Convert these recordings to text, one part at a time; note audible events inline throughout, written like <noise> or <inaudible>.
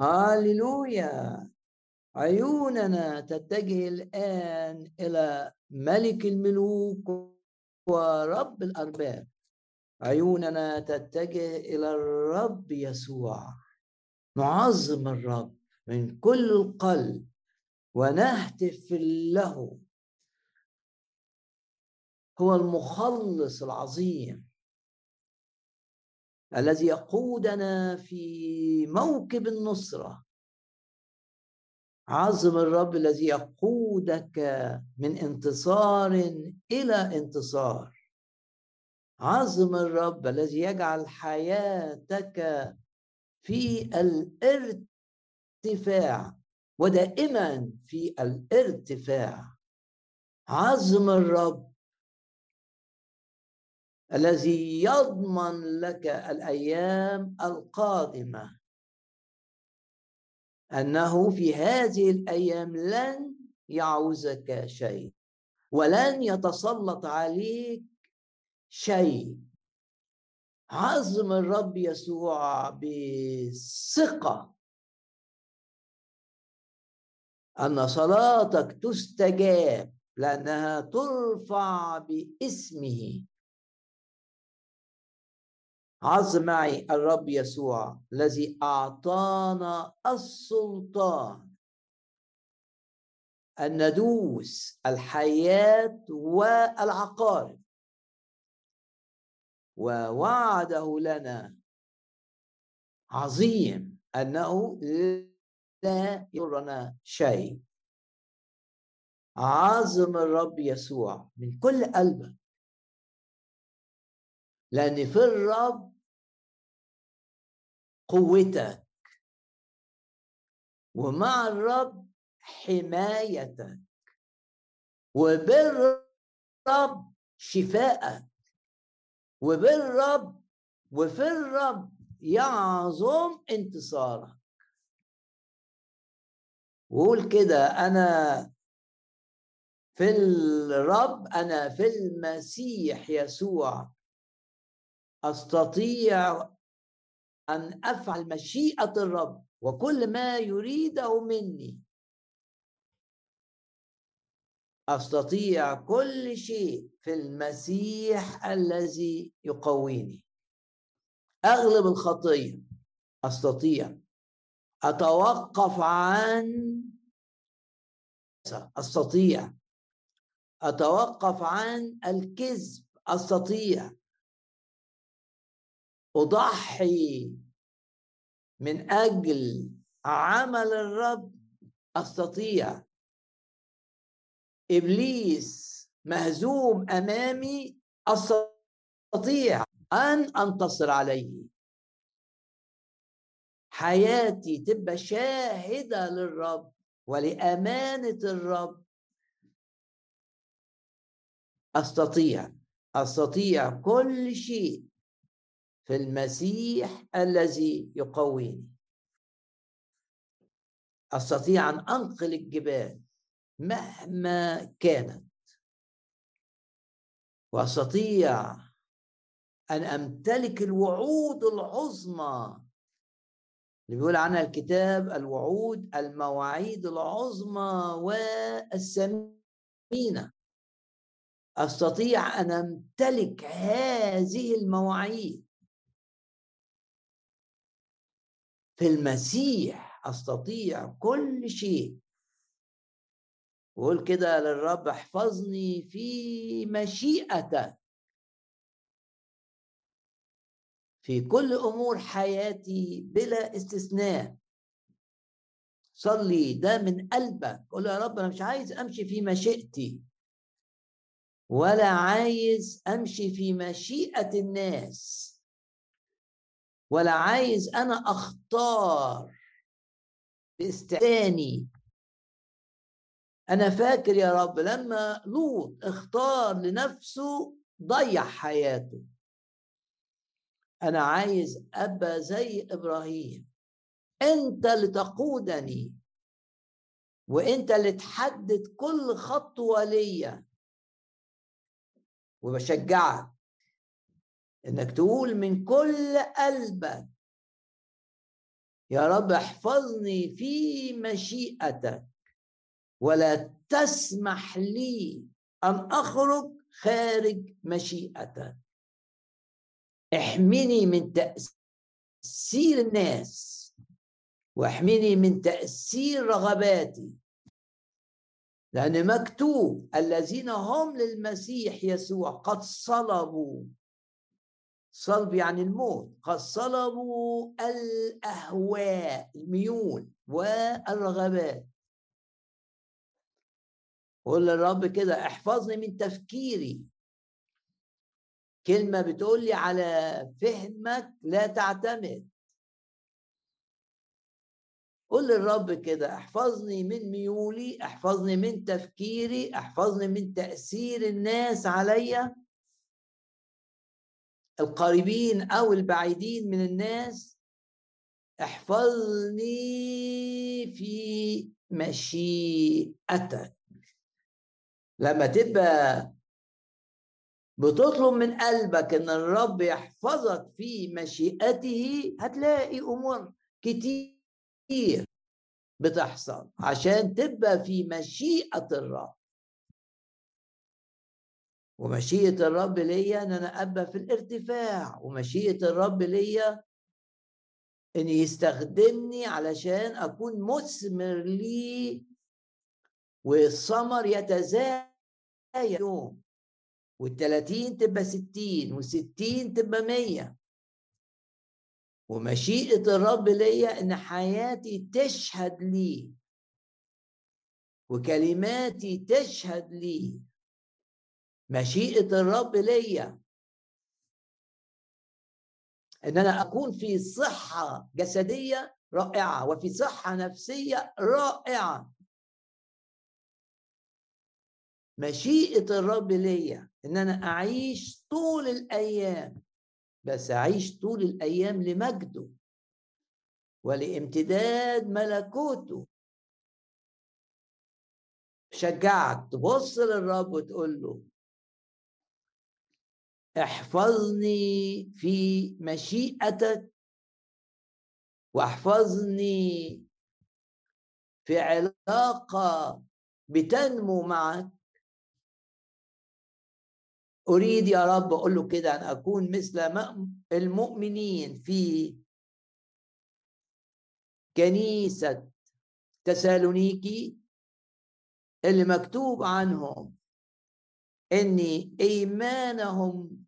هاليلويا. عيوننا تتجه الآن إلى ملك الملوك ورب الأرباب. عيوننا تتجه إلى الرب يسوع نعظم الرب من كل القلب ونهتف له. هو المخلص العظيم. الذي يقودنا في موكب النصرة. عظم الرب الذي يقودك من انتصار إلى انتصار. عظم الرب الذي يجعل حياتك في الارتفاع ودائما في الارتفاع. عظم الرب الذي يضمن لك الأيام القادمة. أنه في هذه الأيام لن يعوزك شيء ولن يتسلط عليك شيء. عظم الرب يسوع بثقة. أن صلاتك تستجاب لأنها ترفع باسمه. عظ معي الرب يسوع الذي أعطانا السلطان. ان ندوس الحياة والعقارب ووعده لنا عظيم أنه لا يضرنا شيء. عظم الرب يسوع من كل قلبك لأن في الرب قوتك. ومع الرب حمايتك. وبالرب شفاءك. وبالرب وفي الرب يعظم انتصارك. وقول كده أنا في الرب أنا في المسيح يسوع أستطيع أن أفعل مشيئة الرب وكل ما يريده مني. أستطيع كل شيء في المسيح الذي يقويني. أغلب الخطية أستطيع. أتوقف عن أستطيع. أتوقف عن الكذب أستطيع. أضحي من أجل عمل الرب أستطيع. إبليس مهزوم أمامي أستطيع أن أنتصر عليه. حياتي تبقى شاهدة للرب ولأمانة الرب. أستطيع أستطيع كل شيء. في المسيح الذي يقويني. أستطيع أن أنقل الجبال مهما كانت. وأستطيع أن أمتلك الوعود العظمى. اللي بيقول عنها الكتاب الوعود المواعيد العظمى والثمينة. أستطيع أن أمتلك هذه المواعيد. في المسيح أستطيع كل شيء. وقول كده للرب احفظني في مشيئتك. في كل أمور حياتي بلا استثناء. صلي ده من قلبك. قول يا رب أنا مش عايز أمشي في مشيئتي. ولا عايز أمشي في مشيئة الناس. ولا عايز أنا أختار باستعاني أنا فاكر يا رب لما لوط اختار لنفسه ضيع حياته. أنا عايز ابقى زي إبراهيم. أنت اللي تقودني. وأنت اللي تحدد كل خطوة ليا. وبشجعك. إنك تقول من كل قلبك يا رب احفظني في مشيئتك ولا تسمح لي أن أخرج خارج مشيئتك. احمني من تأثير الناس واحمني من تأثير رغباتي لأن مكتوب الذين هم للمسيح يسوع قد صلبوا صلب يعني الموت قد صلبوا الأهواء الميول والرغبات قول للرب كده احفظني من تفكيري. كلمة بتقول لي على فهمك لا تعتمد. قول للرب كده احفظني من ميولي احفظني من تفكيري احفظني من تأثير الناس عليا. القريبين أو البعيدين من الناس احفظني في مشيئتك. لما تبقى بتطلب من قلبك إن الرب يحفظك في مشيئته هتلاقي أمور كتير بتحصل عشان تبقى في مشيئة الرب. ومشيئة الرب ليا إن أنا أبقى في الارتفاع ومشيئة الرب ليا إن يستخدمني علشان أكون مثمر لي والثمر يتزايد يوم. والتلاتين تبقى ستين والستين تبقى مية. ومشيئة الرب ليا إن حياتي تشهد لي وكلماتي تشهد لي. مشيئة الرب ليا. إن أنا أكون في صحة جسدية رائعة وفي صحة نفسية رائعة. مشيئة الرب ليا إن أنا أعيش طول الأيام بس أعيش طول الأيام لمجده ولامتداد ملكوته. شجعك تبص للرب وتقول له احفظني في مشيئتك. واحفظني في علاقة بتنمو معك. أريد يا رب أقول له كده أن أكون مثل المؤمنين في كنيسة تسالونيكي اللي مكتوب عنهم ان إيمانهم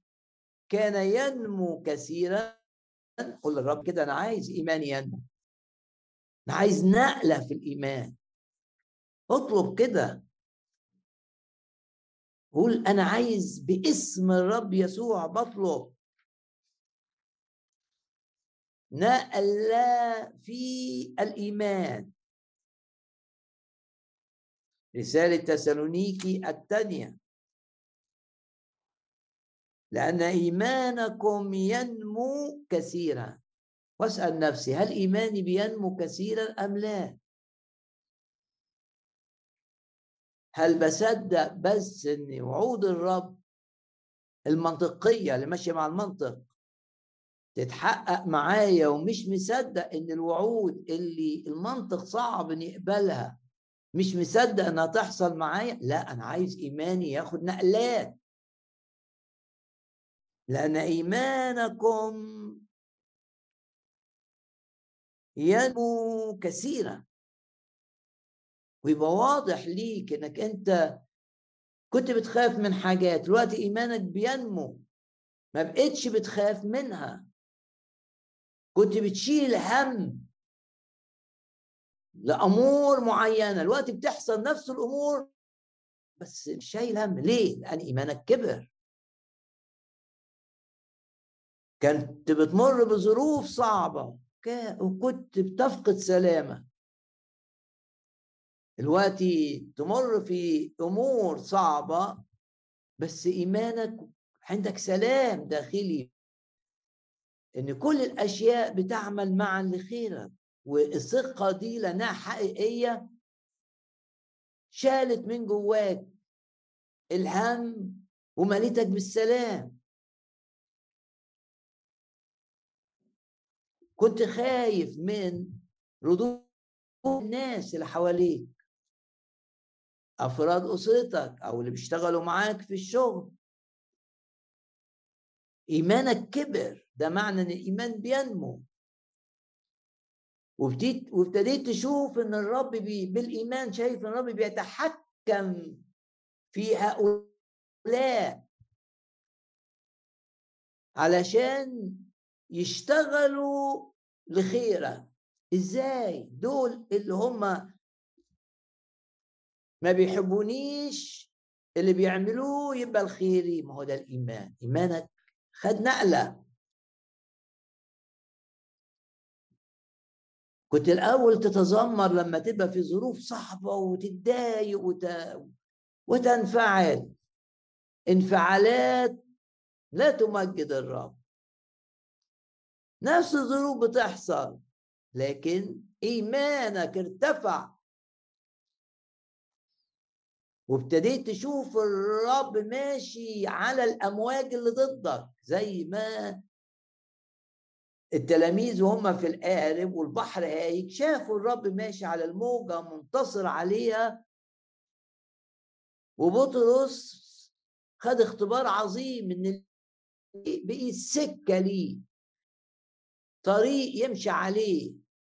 كان ينمو كثيرا. قل للرب كده أنا عايز ايماني ينمو. أنا عايز نقلة في الإيمان. اطلب كده. قول أنا عايز باسم الرب يسوع بطلب. نقلة في الإيمان. رسالة تسالونيكي الثانية لأن إيمانكم ينمو كثيرا. واسأل نفسي هل إيماني بينمو كثيرا أم لا؟ هل بصدق بس ان وعود الرب المنطقية اللي ماشية مع المنطق تتحقق معايا ومش مصدق إن الوعود اللي المنطق صعب ان يقبلها مش مصدق إنها تحصل معايا؟ لا أنا عايز إيماني ياخد نقلات. لأن إيمانكم ينمو كثيرا. ويبقى واضح ليك إنك أنت كنت بتخاف من حاجات دلوقتي إيمانك بينمو. ما بقتش بتخاف منها. كنت بتشيل هم لأمور معينة. دلوقتي بتحصل نفس الأمور بس مش شايل هم. ليه؟ لأن إيمانك كبر. كنت بتمر بظروف صعبة وكنت بتفقد سلامة. دلوقتي تمر في أمور صعبة بس إيمانك عندك سلام داخلي. إن كل الأشياء بتعمل معا لخيرك والثقة دي لأنها حقيقية شالت من جواك الهم ومليتك بالسلام. كنت خايف من ردود الناس اللي حواليك. أفراد أسرتك أو اللي بيشتغلوا معاك في الشغل. إيمانك كبر ده معنى إن الإيمان بينمو. وابتديت تشوف إن الرب بي بالإيمان شايف إن الرب بيتحكم في هؤلاء. علشان يشتغلوا لخيرك. إزاي؟ دول اللي هم ما بيحبونيش اللي بيعملوه يبقى الخيري ما هو ده الإيمان. إيمانك خد نقلة. كنت الأول تتذمر لما تبقى في ظروف صعبة وتتضايق وت... وتنفعل. انفعالات لا تمجد الرب. نفس الظروف بتحصل لكن إيمانك ارتفع. وابتديت تشوف الرب ماشي على الأمواج اللي ضدك زي ما التلاميذ وهم في القارب والبحر هايج شافوا الرب ماشي على الموجة منتصر عليها. وبطرس خد اختبار عظيم إن بقي السكه ليه. طريق يمشي عليه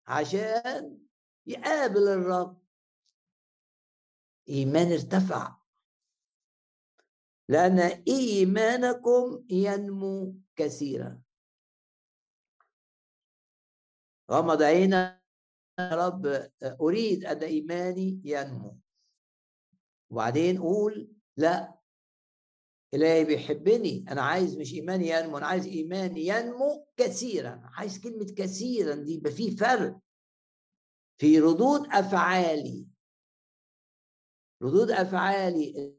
عشان يقابل الرب. إيمان ارتفع. لأن إيمانكم ينمو كثيرا. غمض عينا يا رب أريد أن إيماني ينمو. وبعدين قول لا إلهي بيحبني أنا عايز مش إيماني ينمو أنا عايز إيماني ينمو كثيرا. عايز كلمة كثيرا دي يبقى في فرق. في ردود أفعالي. ردود أفعالي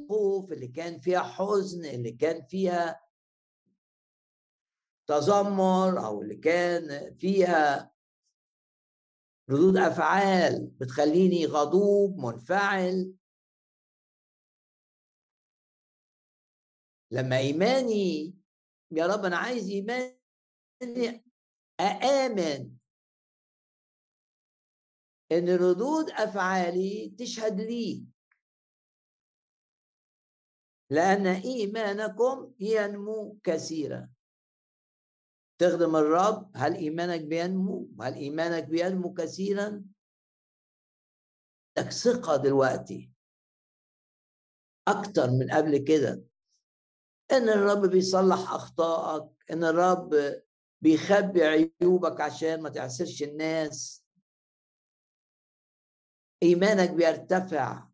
الخوف اللي كان فيها حزن اللي كان فيها تذمر أو اللي كان فيها ردود أفعال بتخليني غضوب منفعل. لما إيماني يا رب أنا عايز إيماني أآمن إن ردود أفعالي تشهد لي. لأن إيمانكم ينمو كثيرا. تخدم الرب هل إيمانك بينمو؟ هل إيمانك بينمو كثيرا؟ لك ثقة دلوقتي. أكتر من قبل كده. إن الرب بيصلح أخطائك إن الرب بيخبي عيوبك عشان ما تعسرش الناس. إيمانك بيرتفع.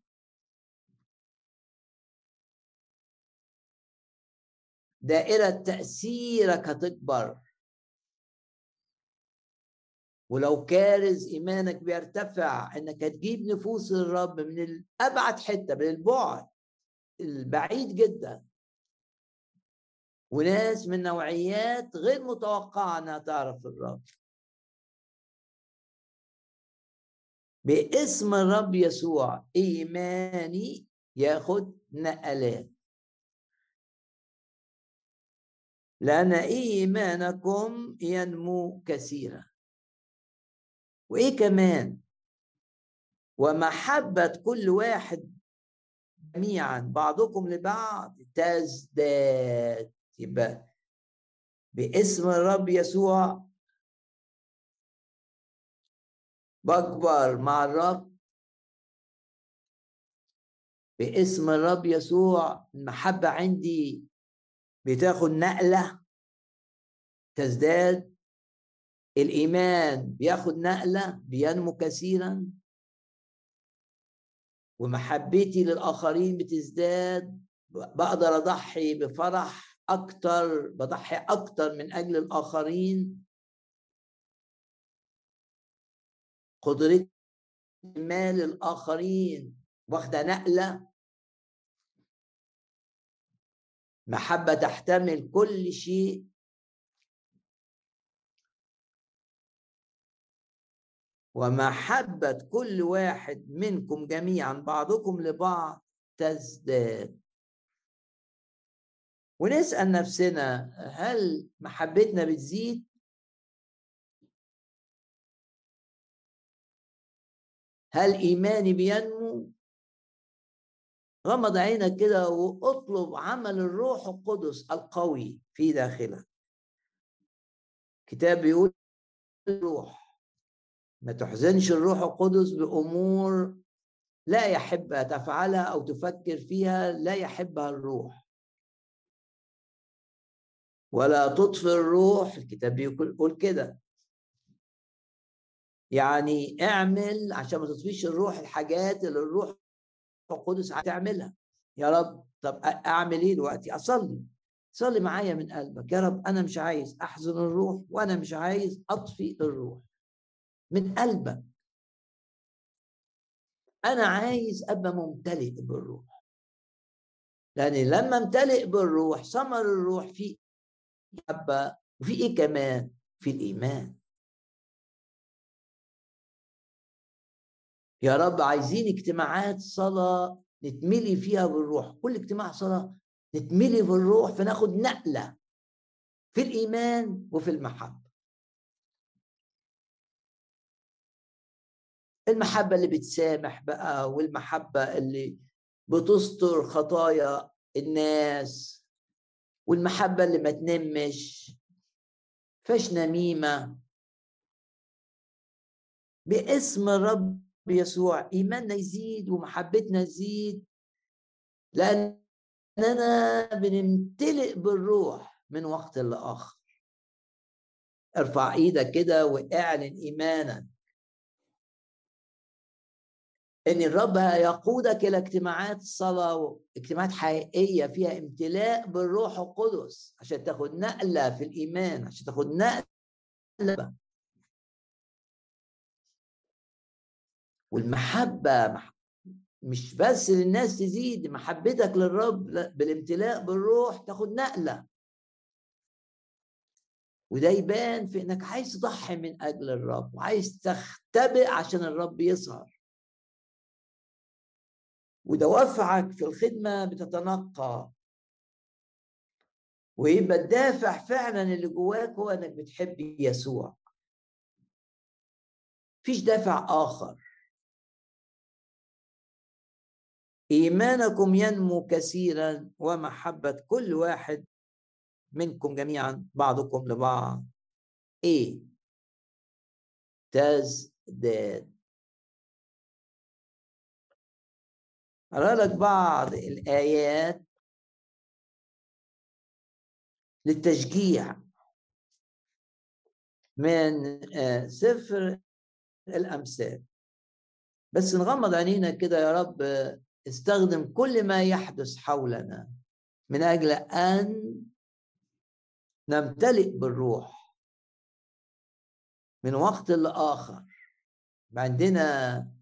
دائرة تأثيرك هتكبر. ولو كارز إيمانك بيرتفع إنك هتجيب نفوس الرب من الأبعد حتة من البعد البعيد جدا. وناس من نوعيات غير متوقعة أنها تعرف الرب. باسم الرب يسوع إيماني ياخد نقلات لأن إيمانكم ينمو كثيرا. وإيه كمان؟ ومحبة كل واحد جميعا بعضكم لبعض تزداد. يبقى باسم الرب يسوع بكبر مع الرب. باسم الرب يسوع المحبة عندي بتاخد نقلة تزداد. الإيمان بياخد نقلة بينمو كثيرا. ومحبتي للآخرين بتزداد. بقدر أضحي بفرح. أكتر بضحي أكتر من أجل الآخرين. قدرتي مال الآخرين واخدة نقلة. محبة تحتمل كل شيء. ومحبة كل واحد منكم جميعا بعضكم لبعض تزداد. ونسأل نفسنا هل محبتنا بتزيد؟ هل إيماني بينمو؟ غمض عينك كده واطلب عمل الروح القدس القوي في داخلك. كتاب بيقول الروح ما تحزنش الروح القدس بأمور لا يحبها تفعلها أو تفكر فيها لا يحبها الروح. ولا تطفئ الروح. الكتاب بيقول كده. يعني اعمل عشان ما تطفيش الروح الحاجات اللي الروح القدس هتعملها يا رب. طب أعمل إيه دلوقتي؟ أصلي. صلي معايا من قلبك. يا رب أنا مش عايز أحزن الروح وأنا مش عايز اطفي الروح. من قلبك. أنا عايز أبقى ممتلئ بالروح. لأن لما أمتلئ بالروح ثمر الروح في محبه وفي إيه كمان؟ في الإيمان. يا رب عايزين اجتماعات صلاة نتملي فيها بالروح. كل اجتماع صلاة نتملي بالروح فناخد نقلة في الإيمان وفي المحبة. المحبة اللي بتسامح بقى والمحبة اللي بتستر خطايا الناس. والمحبة اللي ما تنمش. فاش نميمة. باسم الرب يسوع إيماننا يزيد ومحبتنا تزيد. لأننا بنمتلئ بالروح من وقت لآخر. ارفع إيدك كده واعلن إيمانك. إن الرب يقودك إلى اجتماعات صلاة اجتماعات حقيقية فيها امتلاء بالروح القدس عشان تاخد نقلة في الإيمان عشان تاخد نقلة. والمحبة مش بس للناس تزيد محبتك للرب بالامتلاء بالروح تاخد نقلة. وده يبان في إنك عايز تضحي من أجل الرب وعايز تختبئ عشان الرب يظهر. ودوافعك في الخدمة بتتنقى. ويبقى الدافع فعلا اللي جواك هو إنك بتحب يسوع. فيش دافع آخر. إيمانكم ينمو كثيرا ومحبة كل واحد منكم جميعا بعضكم لبعض. إيه تزداد أقرأ لك بعض الآيات للتشجيع من آه، سفر الأمثال. بس نغمض عينينا كده يا رب استخدم كل ما يحدث حولنا من أجل أن نمتلئ بالروح من وقت لآخر. عندنا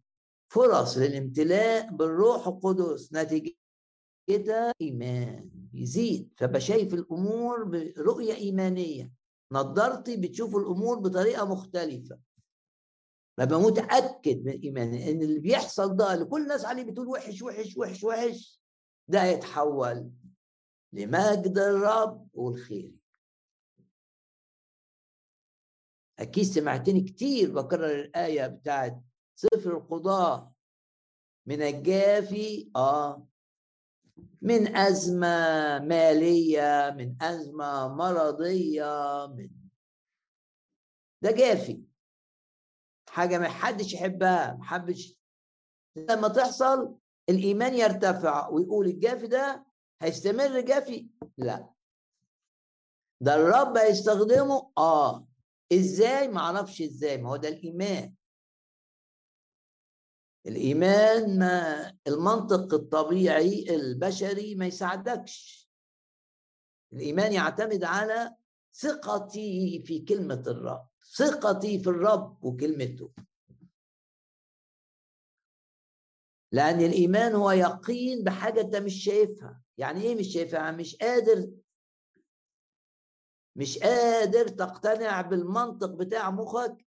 فرص للامتلاء بالروح القدس نتيجتها إيمان يزيد. فبقى شايف الأمور برؤية إيمانية. نظرتي بتشوف الأمور بطريقة مختلفة. ببقى متأكد من ايماني إن اللي بيحصل ده اللي كل الناس عليه بتقول وحش وحش وحش وحش ده هيتحول لمجد الرب والخير. أكيد سمعتني كتير بكرر الآية بتاعت سفر القضاء من الجافي آه. من أزمة مالية من أزمة مرضية من ده جافي. حاجة ما حدش يحبها ما حدش لما تحصل الإيمان يرتفع ويقول الجافي ده هيستمر جافي؟ لا. ده الرب هيستخدمه؟ آه. إزاي؟ ما أعرفش إزاي ما هو ده الإيمان. الإيمان ما المنطق الطبيعي البشري ما يساعدكش. الإيمان يعتمد على ثقتي في كلمة الرب ثقتي في الرب وكلمته. لأن الإيمان هو يقين بحاجة أنت مش شايفها. يعني إيه مش شايفها؟ يعني مش قادر مش قادر تقتنع بالمنطق بتاع مخك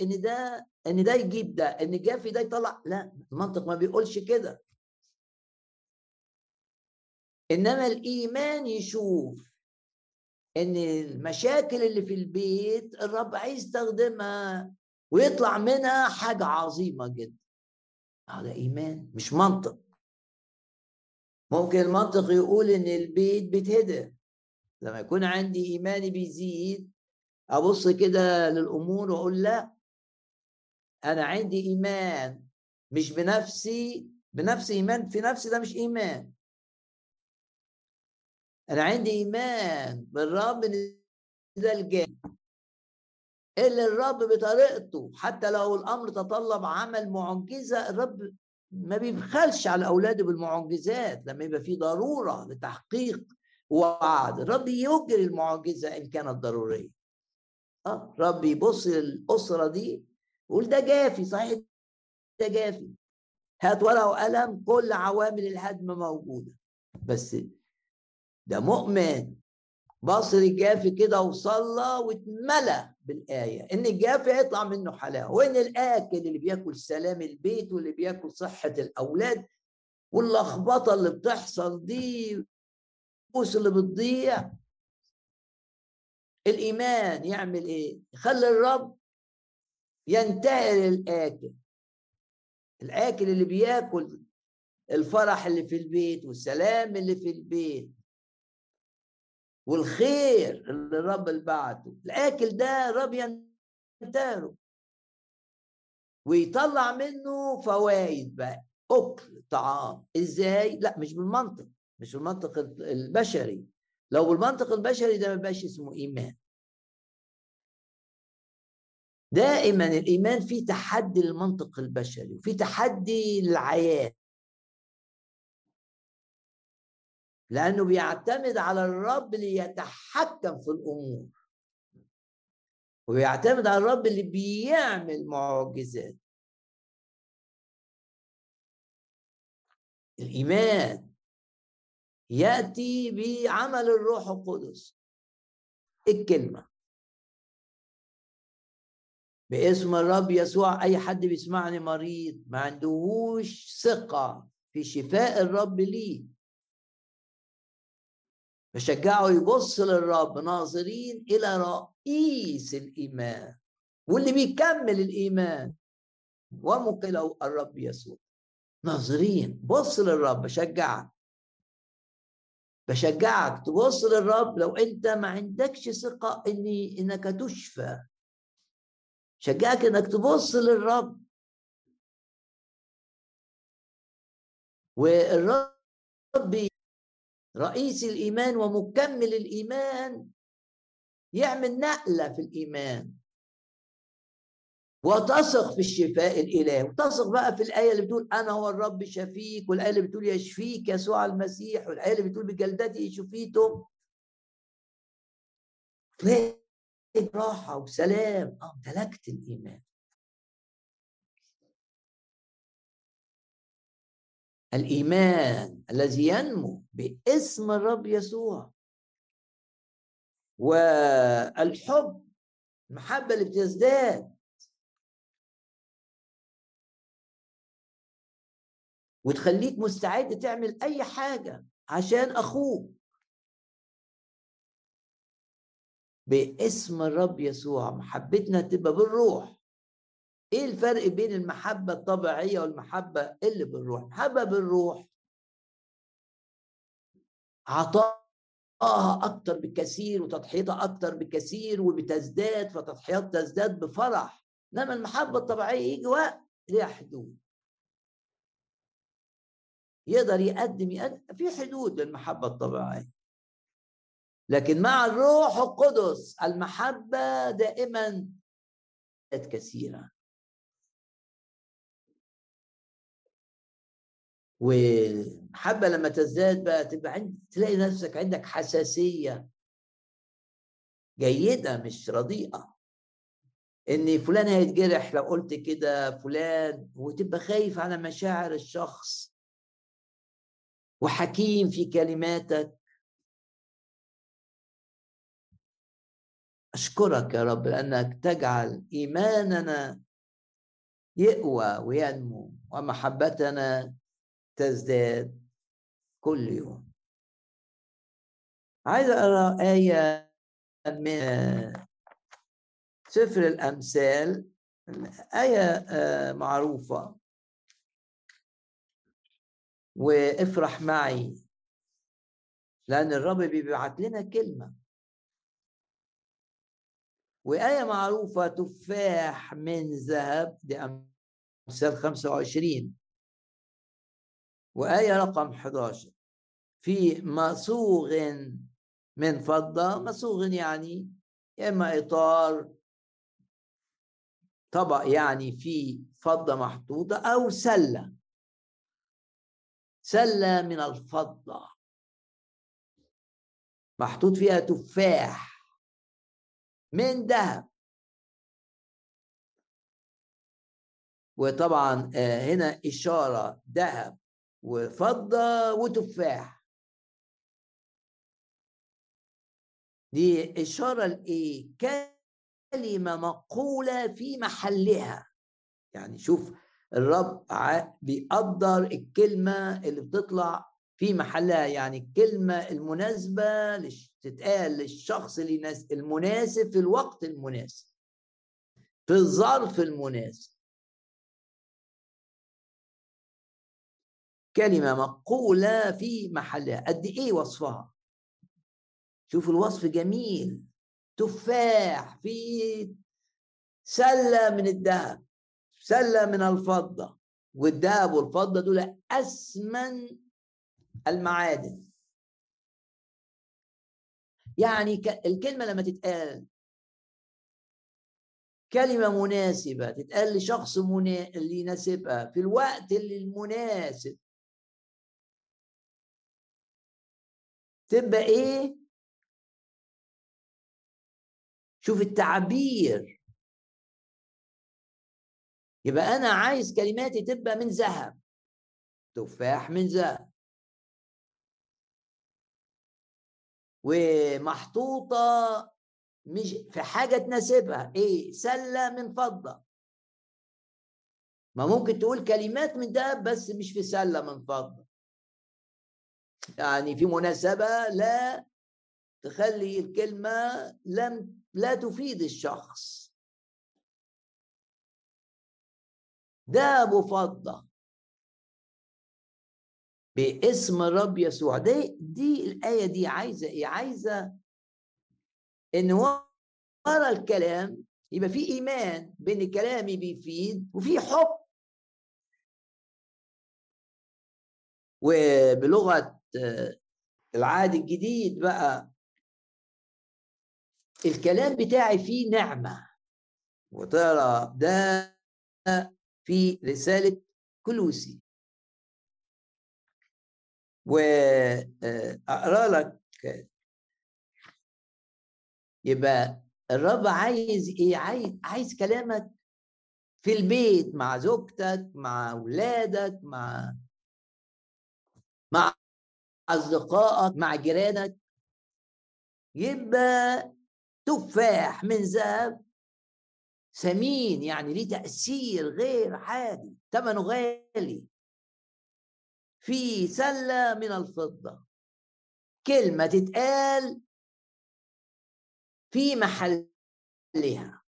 إن ده إن ده يجيب ده إن جافي ده يطلع. لا المنطق ما بيقولش كده. إنما الإيمان يشوف إن المشاكل اللي في البيت الرب عايز يستخدمها ويطلع منها حاجة عظيمة جدا. هذا إيمان مش منطق. ممكن المنطق يقول إن البيت بيتهدم. لما يكون عندي إيماني بيزيد أبص كده للأمور وأقول لا. أنا عندي إيمان مش بنفسي بنفس إيمان في نفسي ده مش إيمان. أنا عندي إيمان بالرب ده الجانب اللي الرب بطريقته حتى لو الأمر تطلب عمل معجزة الرب ما بيبخلش على أولاده بالمعجزات لما يبقى في ضرورة لتحقيق وعد. الرب يجري المعجزة إن كانت ضرورية. آه رب يبص للأسرة دي يقول ده جافي صحيح ده جافي. هات ورقة وقلم كل عوامل الهدم موجودة. بس ده مؤمن. بص الجافي كده وصلى واتملى بالآية. إن الجافي هيطلع منه حلاوة. وإن الآكل اللي بياكل سلام البيت واللي بياكل صحة الأولاد واللخبطة اللي بتحصل دي الفلوس اللي بتضيع. الإيمان يعمل إيه؟ يخلي الرب ينتهي للآكل. الآكل اللي بياكل الفرح اللي في البيت والسلام اللي في البيت والخير اللي الرب بعته. الآكل ده الرب ينتهره ويطلع منه فوائد بقى. أكل طعام. إزاي؟ لا مش بالمنطق. مش بالمنطق البشري. لو بالمنطق البشري ده ما بقاش اسمه إيمان. دائما الإيمان فيه تحدي للمنطق البشري وفي تحدي للعيان لأنه بيعتمد على الرب ليتحكم في الأمور. وبيعتمد على الرب اللي بيعمل معجزات. الإيمان يأتي بعمل الروح القدس. الكلمة. باسم الرب يسوع أي حد بيسمعني مريض ما عندهوش ثقة في شفاء الرب ليه. بشجعه يبص للرب ناظرين إلى رئيس الإيمان واللي بيكمل الإيمان ومقله الرب يسوع. ناظرين بص للرب بشجعك. بشجعك تبص للرب لو أنت ما عندكش ثقة إني إنك تشفى. شجعك إنك تبص للرب. والرب رئيس الإيمان ومكمل الإيمان يعمل نقلة في الإيمان. وتثق في الشفاء الإلهي. وتثق بقى في الآية اللي بتقول أنا هو الرب شفيك والآية اللي بتقول يشفيك يسوع المسيح والآية اللي بتقول بجلدتي شفيتم راحه وسلام. آه امتلكت الإيمان. الإيمان الذي ينمو باسم الرب يسوع. والحب المحبة اللي بتزداد. وتخليك مستعد تعمل أي حاجة عشان أخوك. باسم الرب يسوع محبتنا تبقى بالروح. إيه الفرق بين المحبة الطبيعية والمحبة اللي بالروح؟ محبة بالروح. عطاها أكتر بكثير وتضحيتها أكتر بكثير وبتزداد فتضحيات تزداد بفرح. إنما المحبة الطبيعية يجي وقت ليها حدود. يقدر يقدم, يقدم في حدود للمحبة الطبيعية. لكن مع الروح القدس المحبة دائما كثيرة وحبة لما تزداد بقى تبقى عند تلاقي نفسك عندك حساسية جيدة مش رديئة. إن فلان هيتجرح لو قلت كده فلان وتبقى خايف على مشاعر الشخص. وحكيم في كلماتك. أشكرك يا رب لأنك تجعل إيماننا يقوى وينمو ومحبتنا تزداد كل يوم. عايز أقرأ آية من سفر الأمثال. آية آه، معروفة. وافرح معي لأن الرب بيبعت لنا كلمة. وآية معروفة تفاح من ذهب دي أمثال 25 وآية رقم 11 في مصوغ من فضة مصوغ يعني إما إطار طبق يعني في فضة محطوطة أو سلة. سلة من الفضة. محطوط فيها تفاح. من ذهب. وطبعا آه، هنا إشارة ذهب وفضة وتفاح. دي إشارة لإيه؟ كلمة مقولة في محلها. يعني شوف الرب بيقدر الكلمة اللي بتطلع في محلها يعني الكلمة المناسبة تتقال للشخص المناسب في الوقت المناسب في الظرف المناسب. كلمة مقولة في محلها قد إيه وصفها؟ شوف الوصف جميل. تفاح في سلة من الذهب سلة من الفضة والذهب والفضة دول أثمن المعادن. يعني الكلمة لما تتقال كلمة مناسبة تتقال لشخص منا... اللي يناسبها في الوقت اللي المناسب. تبقى إيه؟ شوف التعبير. يبقى أنا عايز كلماتي تبقى من ذهب. تفاح من ذهب. ومحطوطة مش في حاجة تناسبها. إيه؟ سلة من فضة. ما ممكن تقول كلمات من ده بس مش في سلة من فضة. يعني في مناسبة لا تخلي الكلمة لم لا تفيد الشخص. ده أبو فضة. باسم الرب يسوع. دي دي الآية دي عايزة إيه؟ عايزة إن ورا الكلام يبقى في إيمان بإن كلامي بيفيد وفي حب. وبلغة العهد الجديد بقى. الكلام بتاعي فيه نعمة. وترى ده في رسالة كلوسي. واقرا لك. يبقى الرب عايز إيه؟ عايز عايز كلامك في البيت مع زوجتك مع اولادك مع مع أصدقائك مع جيرانك. يبقى تفاح من ذهب ثمين يعني ليه تأثير غير عادي ثمنه غالي. في سلة من الفضة. كلمة تتقال في محلها.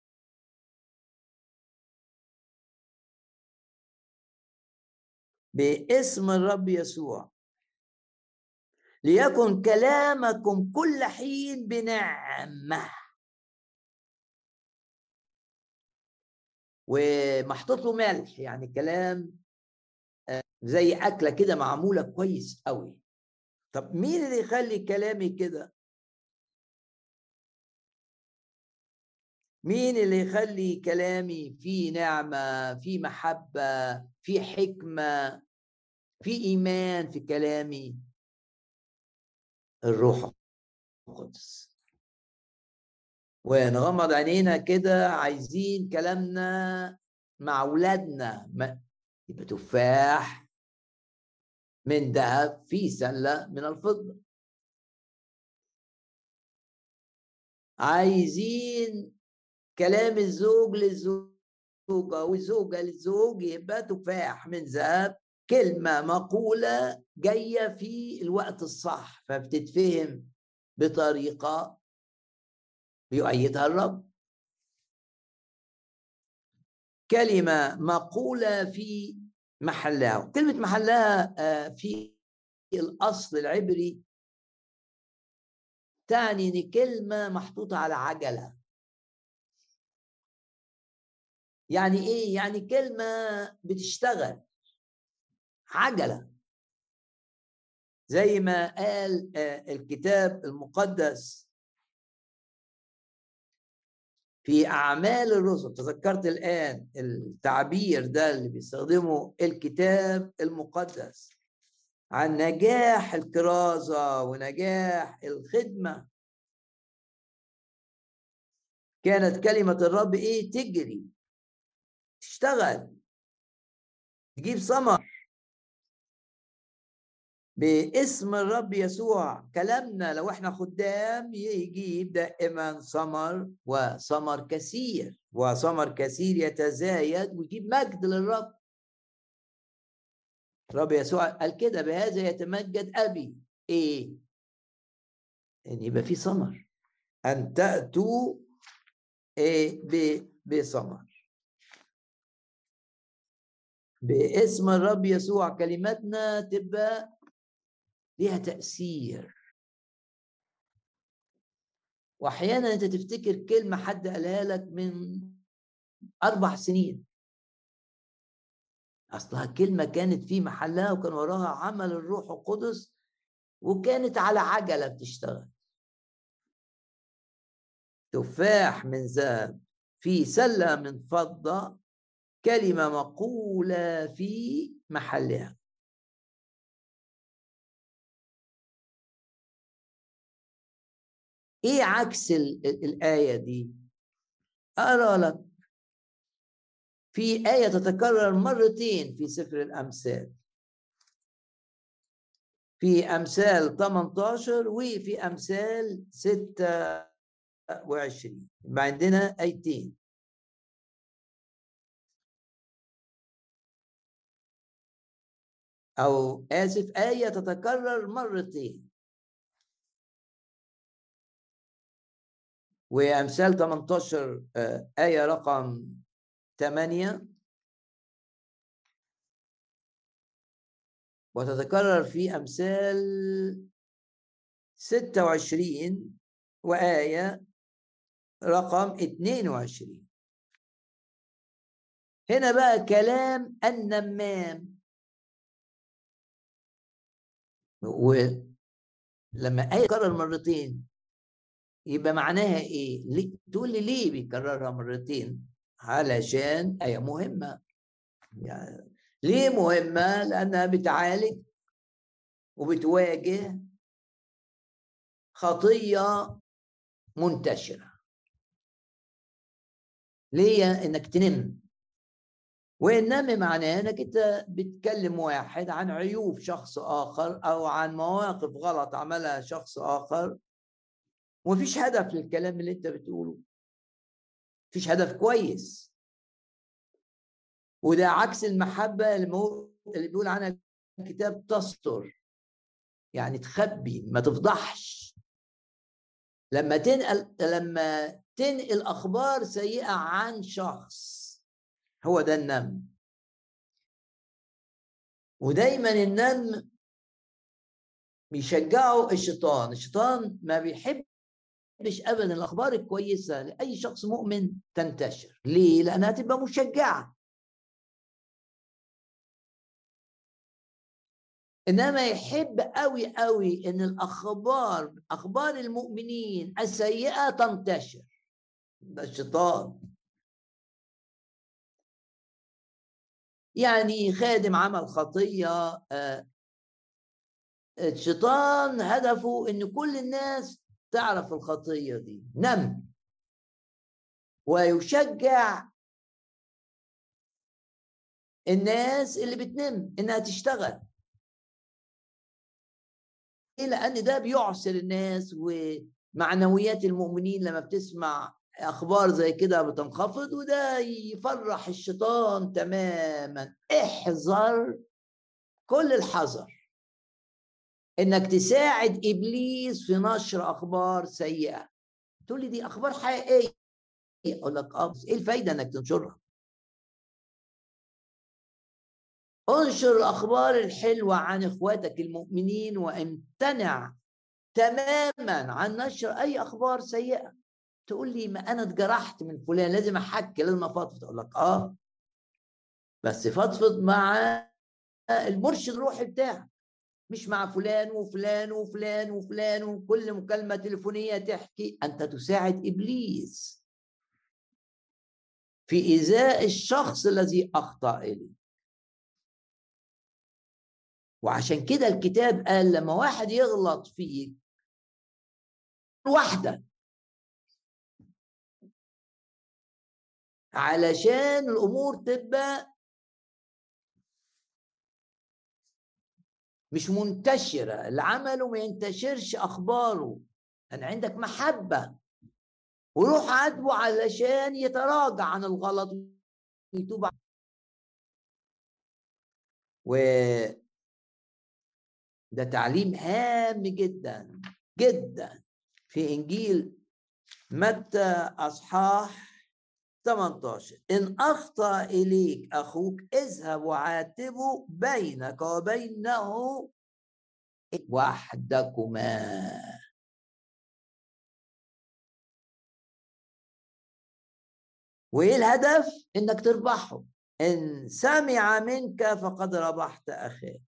باسم الرب يسوع. ليكن كلامكم كل حين بنعمة. ومحطوط له ملح يعني كلام زي أكلة كده معمولة كويس قوي طب مين اللي يخلي كلامي كده؟ مين اللي يخلي كلامي فيه نعمة فيه محبة فيه حكمة فيه إيمان في كلامي؟ الروح القدس. ونغمض عينينا كده عايزين كلامنا مع اولادنا يبقى تفاح من ذهب في سلة من الفضة. عايزين كلام الزوج للزوجة والزوجة للزوج يبقى تفاح من ذهب كلمة مقولة جاية في الوقت الصح فبتتفهم بطريقة يؤيدها الرب. كلمة مقولة في محلاها كلمة محلاها آه، في الأصل العبري تعني إن كلمة محطوطة على عجلة. يعني إيه؟ يعني كلمة بتشتغل. عجلة. زي ما قال آه، الكتاب المقدس في أعمال الرسل. تذكرت الآن التعبير ده اللي بيستخدمه الكتاب المقدس. عن نجاح الكرازة ونجاح الخدمة. كانت كلمة الرب إيه؟ تجري. تشتغل. تجيب ثمر. باسم الرب يسوع. كلامنا لو إحنا خدام يجيب دائما ثمر وثمر كثير وثمر كثير يتزايد ويجيب مجد للرب. الرب يسوع قال كده بهذا يتمجد أبي. إيه؟ إن يبقى في ثمر. أن تأتوا إيه؟ بثمر. باسم الرب يسوع كلماتنا تبقى ليها تأثير. واحيانا أنت تفتكر كلمة حد قالها لك من أربع سنين. أصلها كلمة كانت في محلها وكان وراها عمل الروح القدس وكانت على عجلة بتشتغل. تفاح من ذهب في سلة من فضة كلمة مقولة في محلها. إيه عكس الآية دي؟ اقرا لك في آية تتكرر مرتين في سفر الأمثال. في أمثال 18 وفي أمثال 26 يبقى عندنا آيتين. أو آسف آية تتكرر مرتين. وأمثال 18 آه، آية رقم 8 وتتكرر في أمثال 26 وآية رقم 22 هنا بقى كلام النمام. ولما آية تكرر مرتين يبقى معناها إيه؟ ليه؟ تقول لي ليه بيكررها مرتين؟ علشان إيه مهمة. يعني ليه مهمة؟ لأنها بتعالج وبتواجه خطية منتشرة. ليه؟ إنك تنم. والنم معناه إنك أنت بتكلم واحد عن عيوب شخص آخر أو عن مواقف غلط عملها شخص آخر ومفيش هدف للكلام اللي انت بتقوله. مفيش هدف كويس. وده عكس المحبة اللي, بيقول عنها الكتاب تستر. يعني تخبي ما تفضحش. لما تنقل لما تنقل أخبار سيئة عن شخص هو ده النم ودايما النم بيشجعه الشيطان. الشيطان ما بيحب بحبش ابدا الأخبار الكويسة لأي شخص مؤمن تنتشر. ليه؟ لأنها تبقى مشجعة. إنما يحب قوي قوي إن الأخبار أخبار المؤمنين السيئة تنتشر. ده الشيطان يعني خادم عمل خطية آه، الشيطان هدفه إن كل الناس تعرف الخطية دي. نم. ويشجع الناس اللي بتنم إنها تشتغل. لأن ده بيعسر الناس ومعنويات المؤمنين لما بتسمع أخبار زي كده بتنخفض وده يفرح الشيطان تماما. احذر كل الحذر. إنك تساعد إبليس في نشر أخبار سيئة. تقول لي دي أخبار حقيقية. أقول لك آه إيه الفايدة إنك تنشرها؟ انشر الأخبار الحلوة عن إخواتك المؤمنين وامتنع تماما عن نشر أي أخبار سيئة. تقول لي ما أنا اتجرحت من فلان لازم أحكي لازم أفضفض. أقول لك آه بس فضفض مع المرشد الروحي بتاعك. مش مع فلان وفلان وفلان وفلان وكل مكالمة تليفونية تحكي. أنت تساعد إبليس. في إيذاء الشخص الذي أخطأ إليه. وعشان كده الكتاب قال لما واحد يغلط فيك واحدة. علشان الأمور تبقى مش منتشرة العمل وما ينتشرش أخباره. أنا عندك محبة. وروح عاتبه علشان يتراجع عن الغلط. ويتوب و ده تعليم هام جدا جدا. في إنجيل متى أصحاح 18 إن أخطأ إليك أخوك اذهب وعاتبه بينك وبينه وحدكما. وإيه الهدف؟ إنك تربحه. إن سمع منك فقد ربحت أخاك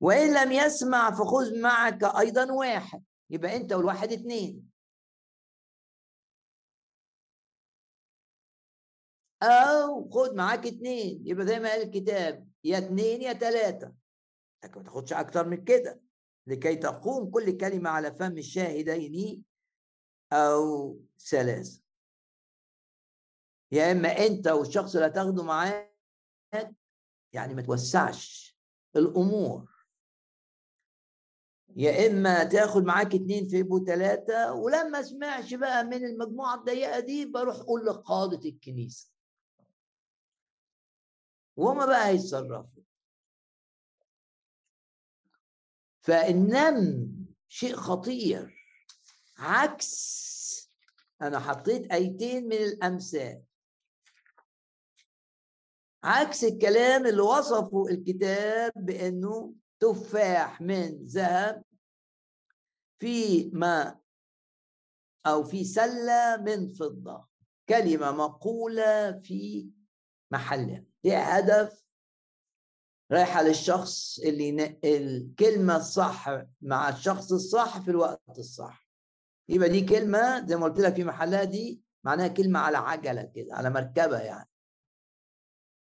وإن لم يسمع فخذ معك أيضا واحد. يبقى أنت والواحد اتنين. أو خد معاك اتنين يبقى زي ما قال الكتاب يا اتنين يا تلاتة. لكن ما تاخدش أكتر من كده. لكي تقوم كل كلمة على فم الشاهدين أو ثلاثة يا إما أنت والشخص اللي هتاخده معاك يعني ما توسعش الأمور. يا إما تاخد معاك اتنين في يبقوا تلاتة ولما سمعش بقى من المجموعة الضيقة دي بروح قول لقادة الكنيسة. وهما بقى هيتصرفوا. فالنم شيء خطير عكس أنا حطيت آيتين من الأمثال. عكس الكلام اللي وصفه الكتاب بأنه تفاح من ذهب في ما أو في سلة من فضة كلمة مقولة في محلها. ليها هدف؟ رايحة للشخص اللي ينقل الكلمة الصح مع الشخص الصح في الوقت الصح. يبقى دي كلمة زي ما قلت لك في محلها دي معناها كلمة على عجلة كده على مركبة يعني.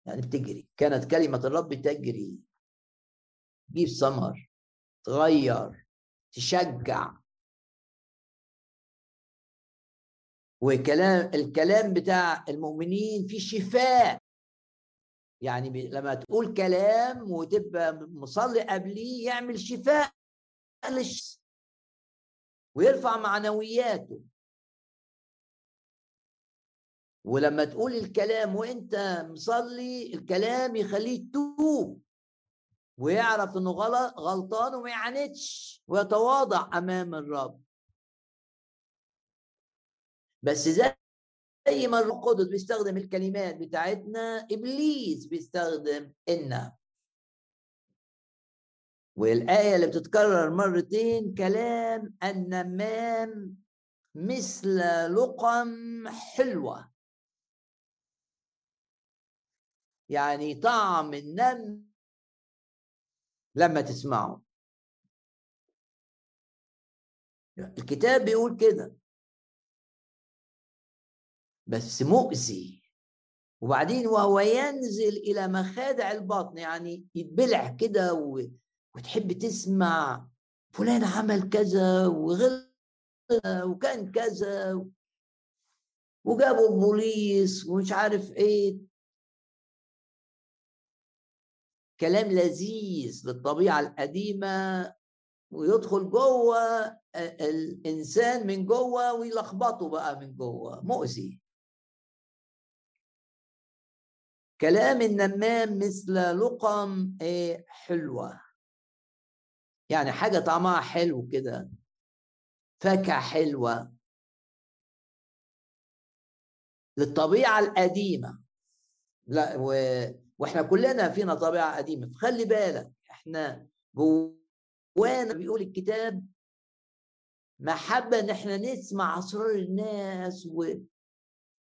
يعني بتجري. كانت كلمة الرب تجري. تجيب ثمر تغير تشجع. وكلام الكلام بتاع المؤمنين فيه شفاء. يعني لما تقول كلام وتبقى مصلي قبليه يعمل شفاء ويرفع معنوياته. ولما تقول الكلام وانت مصلي الكلام يخليه توب. ويعرف انه غلط غلطان وما يعاندش ويتواضع أمام الرب. بس زي زي ما الروح القدس بيستخدم الكلمات بتاعتنا إبليس بيستخدم ان والآية اللي بتتكرر مرتين كلام النمام مثل لقم حلوة. يعني طعم النم لما تسمعه. الكتاب بيقول كده. بس مؤذي. وبعدين وهو ينزل إلى مخادع البطن يعني يتبلع كده و... وتحب تسمع فلان عمل كذا وغل وكان كذا وجابوا البوليس ومش عارف إيه. كلام لذيذ للطبيعة القديمة ويدخل جوه الإنسان من جوه ويلخبطه بقى من جوه. مؤذي. كلام النمام مثل لقم إيه حلوة. يعني حاجة طعمها حلو كده. فاكهة حلوة. للطبيعة القديمة. لا و... وإحنا كلنا فينا طبيعة قديمة. فخلي بالك إحنا جوانا بيقول الكتاب محبة إن إحنا نسمع أسرار الناس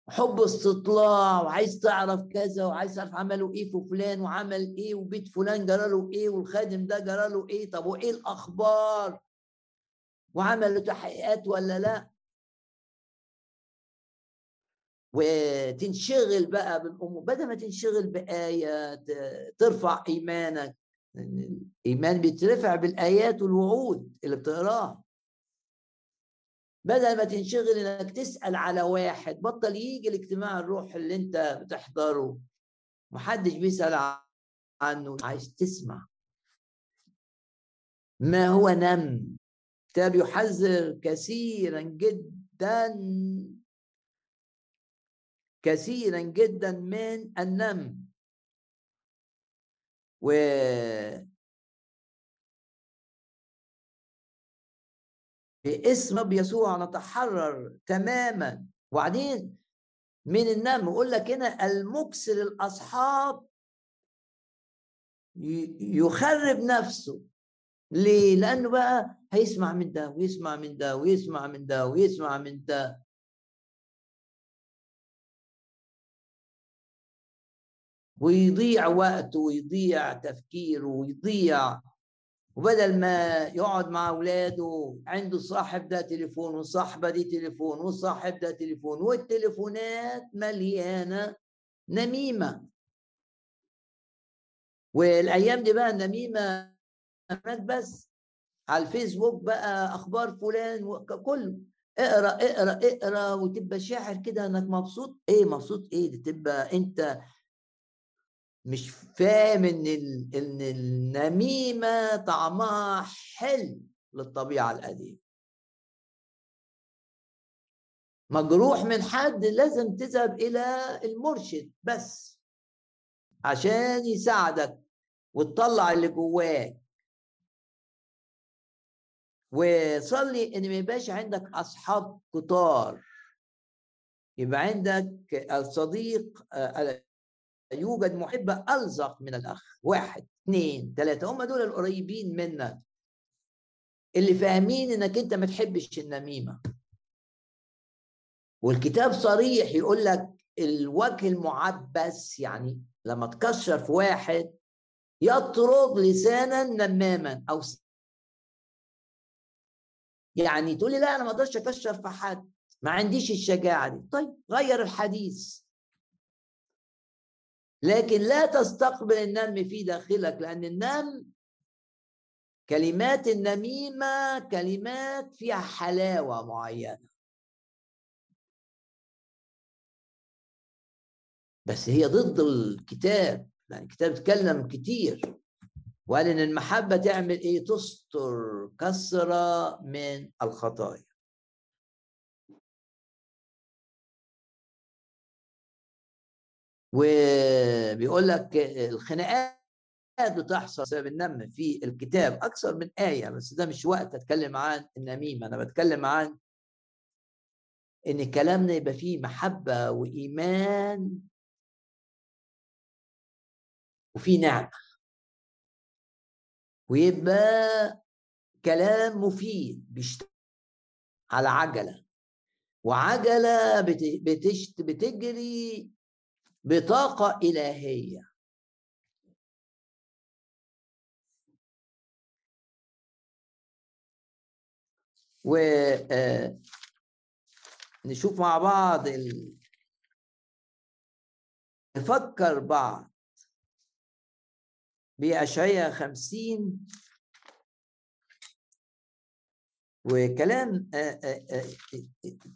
وحب استطلاع وعايز تعرف كذا وعايز تعرف عملوا إيه في فلان وعمل إيه وبيت فلان جرى له إيه والخادم ده جرى له إيه طب وإيه الأخبار؟ وعملوا تحقيقات ولا لأ؟ وتنشغل بقى بالامور بدل ما تنشغل بآية ترفع إيمانك. الايمان بيترفع بالآيات والوعود اللي بتقراها. بدل ما تنشغل إنك تسأل على واحد بطل يجي الاجتماع الروح اللي أنت بتحضره. محدش بيسأل عنه عايز تسمع. ما هو نم؟ كتاب يحذر كثيرا جدا كثيرا جدا من النم. و باسم رب يسوع نتحرر تماما. وبعدين من النم يقول لك هنا المكسر الأصحاب يخرب نفسه. ليه؟ لأنه بقى هيسمع من ده ويسمع من ده ويسمع من ده ويسمع من ده. ويضيع وقته ويضيع تفكيره ويضيع وبدل ما يقعد مع أولاده عنده صاحب ده تليفون وصاحبة دي تليفون وصاحب ده تليفون والتليفونات مليانة نميمة. والأيام دي بقى النميمه بس. على الفيسبوك بقى أخبار فلان كله. اقرأ اقرأ اقرأ وتبقى شاعر كده إنك مبسوط. إيه مبسوط؟ إيه؟ دي تبقى أنت مش فاهم إن إن النميمة طعمها حلو للطبيعة القديمة. مجروح من حد لازم تذهب إلى المرشد بس عشان يساعدك وتطلع اللي جواك. وصلي إن ما يبقاش عندك أصحاب كتار. يبقى عندك الصديق يوجد محبة ألزق من الأخ. واحد اثنين ثلاثة هم دول القريبين منك. اللي فاهمين إنك أنت ما تحبش النميمة. والكتاب صريح يقول لك الوجه المعبس يعني لما تكشر في واحد يطرد لسانا نماما أو يعني تقول لي لا أنا ما أقدرش اكشر في حد. ما عنديش الشجاعة دي. طيب غير الحديث. لكن لا تستقبل النم في داخلك لأن النم كلمات النميمة كلمات فيها حلاوة معينة. بس هي ضد الكتاب يعني الكتاب اتكلم كتير. وقال إن المحبة تعمل إيه؟ تستر كثرة من الخطايا. وبيقول لك الخناقات بتحصل بسبب النم في الكتاب أكثر من آية بس ده مش وقت أتكلم عن النميمة أنا بتكلم عن إن كلامنا يبقى فيه محبة وإيمان وفي نعمة. ويبقى كلام مفيد بيشتغل على عجلة وعجلة بتجري بطاقة إلهية. و آه، مع بعض ال... نفكر بعض. بأشعية خمسين. وكلام آه، آه،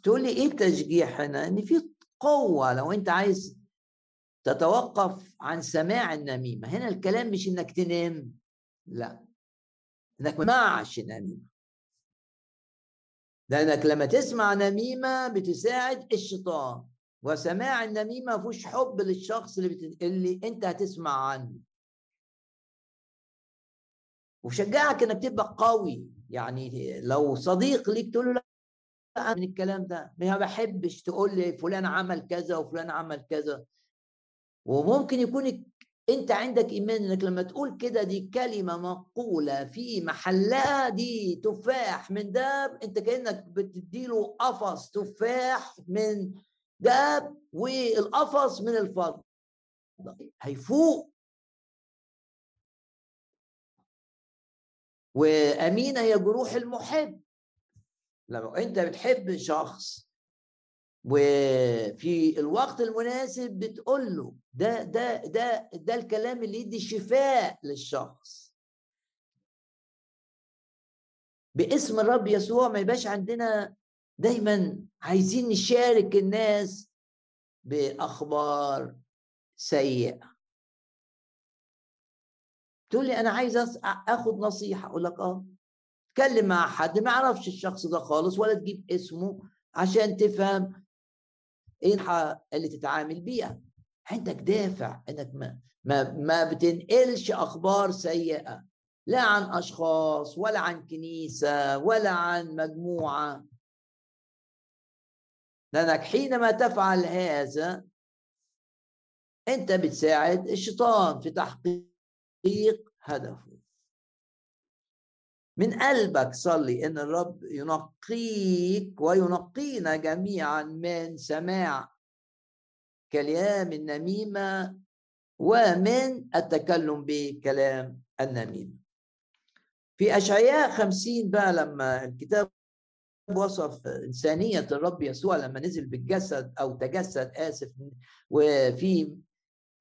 تقول لي إيه التشجيع هنا إن في قوة لو أنت عايز تتوقف عن سماع النميمة. هنا الكلام مش إنك تنام لا. إنك ما تسمعش نميمة. لأنك لما تسمع نميمة بتساعد الشيطان وسماع النميمة ما فيهوش حب للشخص اللي, بت... اللي أنت هتسمع عنه. وشجعك إنك تبقى قوي. يعني لو صديق ليك تقول له لا من الكلام ده. ما بحبش تقول لي فلان عمل كذا وفلان عمل كذا. وممكن يكون أنت عندك إيمان إنك لما تقول كده دي كلمة مقولة في محلها دي تفاح من داب أنت كأنك بتديله قفص تفاح من داب والقفص من الفضة. هيفوق. وأمينة هي جروح المحب. لما أنت بتحب شخص وفي الوقت المناسب بتقول له ده ده ده ده الكلام اللي يدي شفاء للشخص. باسم الرب يسوع ما يبقاش عندنا دايما عايزين نشارك الناس بأخبار سيئة. تقول لي أنا عايز أخد نصيحة أقول لك آه. اتكلم مع حد ما يعرفش الشخص ده خالص ولا تجيب اسمه عشان تفهم إيه اللي تتعامل بيها. عندك دافع إنك ما ما ما بتنقلش أخبار سيئة لا عن أشخاص ولا عن كنيسة ولا عن مجموعة. لأنك حينما تفعل هذا أنت بتساعد الشيطان في تحقيق هدفه. من قلبك صلي إن الرب ينقيك وينقينا جميعا من سماع كلام النميمة ومن التكلم بكلام النميمة. في أشعياء خمسين بقى لما الكتاب وصف إنسانية الرب يسوع لما نزل بالجسد أو تجسد آسف وفي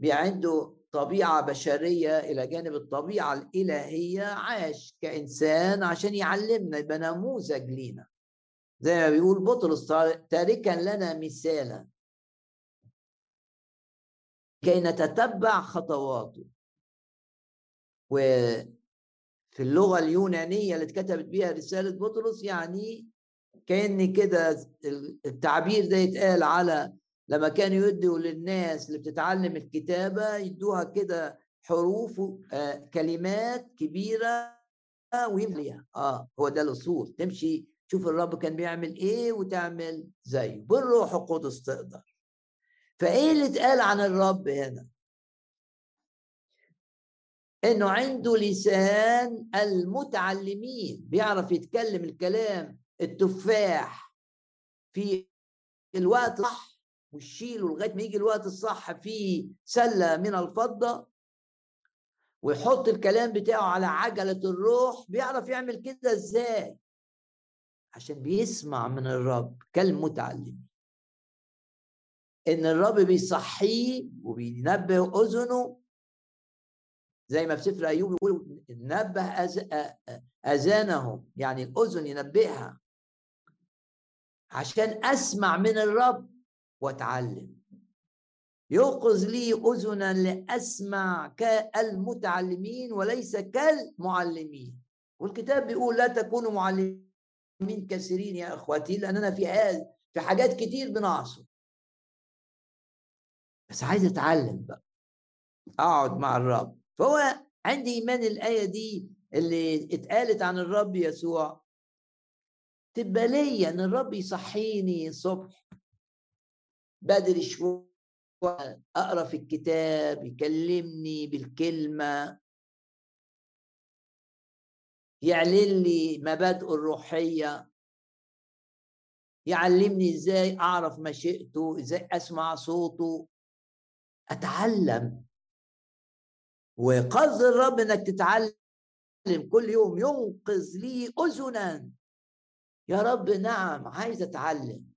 عنده طبيعة بشرية إلى جانب الطبيعة الإلهية عاش كإنسان عشان يعلمنا يبقى نموذج لينا. زي ما بيقول بطرس تاركا لنا مثالا. كي نتتبع خطواته. وفي اللغة اليونانية اللي اتكتبت بها رسالة بطرس يعني كأن كده التعبير ده يتقال على لما كانوا يدوا للناس اللي بتتعلم الكتابة يدوها كده حروف آه كلمات كبيرة ويمليها. آه هو ده الأصول. تمشي تشوف الرب كان بيعمل إيه وتعمل زيه. بالروح القدس تقدر. فإيه اللي اتقال عن الرب هنا؟ إنه عنده لسان المتعلمين. بيعرف يتكلم الكلام التفاح في الوقت صح وتشيله لغاية ما يجي الوقت الصح في سلة من الفضة ويحط الكلام بتاعه على عجلة الروح بيعرف يعمل كده إزاي؟ عشان بيسمع من الرب كالمتعلم. إن الرب بيصحيه وبينبه أذنه زي ما في سفر أيوب يقول نبه أذانهم يعني الأذن ينبهها. عشان أسمع من الرب واتعلم. يوقظ لي اذنا لأسمع كالمتعلمين وليس كالمعلمين. والكتاب بيقول لا تكونوا معلمين كثيرين يا اخواتي لاننا في في حاجات كتير بنعصر. بس عايز أتعلم بقى. أقعد مع الرب. فهو عندي إيمان الآية دي اللي اتقالت عن الرب يسوع. تبقى ليا إن الرب يصحيني الصبح بدري شوية أقرأ في الكتاب يكلمني بالكلمة. يعلن لي مبادئه الروحية. يعلمني إزاي أعرف مشيئته إزاي أسمع صوته. أتعلم. وقصد الرب إنك تتعلم كل يوم ينقذ لي اذنا. يا رب نعم عايز أتعلم.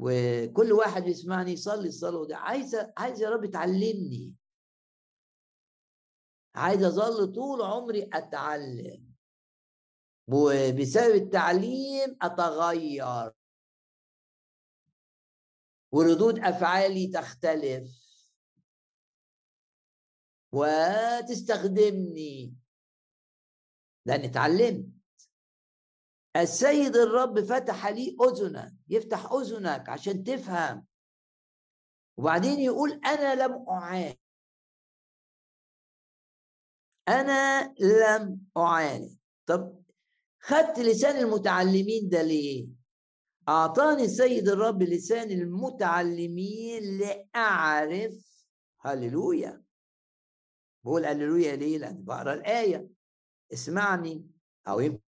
وكل واحد بيسمعني يصلي الصلاة دي عايز عايز يا رب تعلمني. عايز أظل طول عمري أتعلم. وبسبب التعليم أتغير. وردود أفعالي تختلف. وتستخدمني. لأني اتعلمت. السيد الرب فتح لي اذنا. يفتح أذنك عشان تفهم. وبعدين يقول أنا لم اعاند أنا لم اعاند طب خدت لسان المتعلمين ده ليه؟ أعطاني السيد الرب لسان المتعلمين لأعرف. هللويا. بقول هللويا ليه؟ لأن بقرأ الآية. اسمعني أو يمكن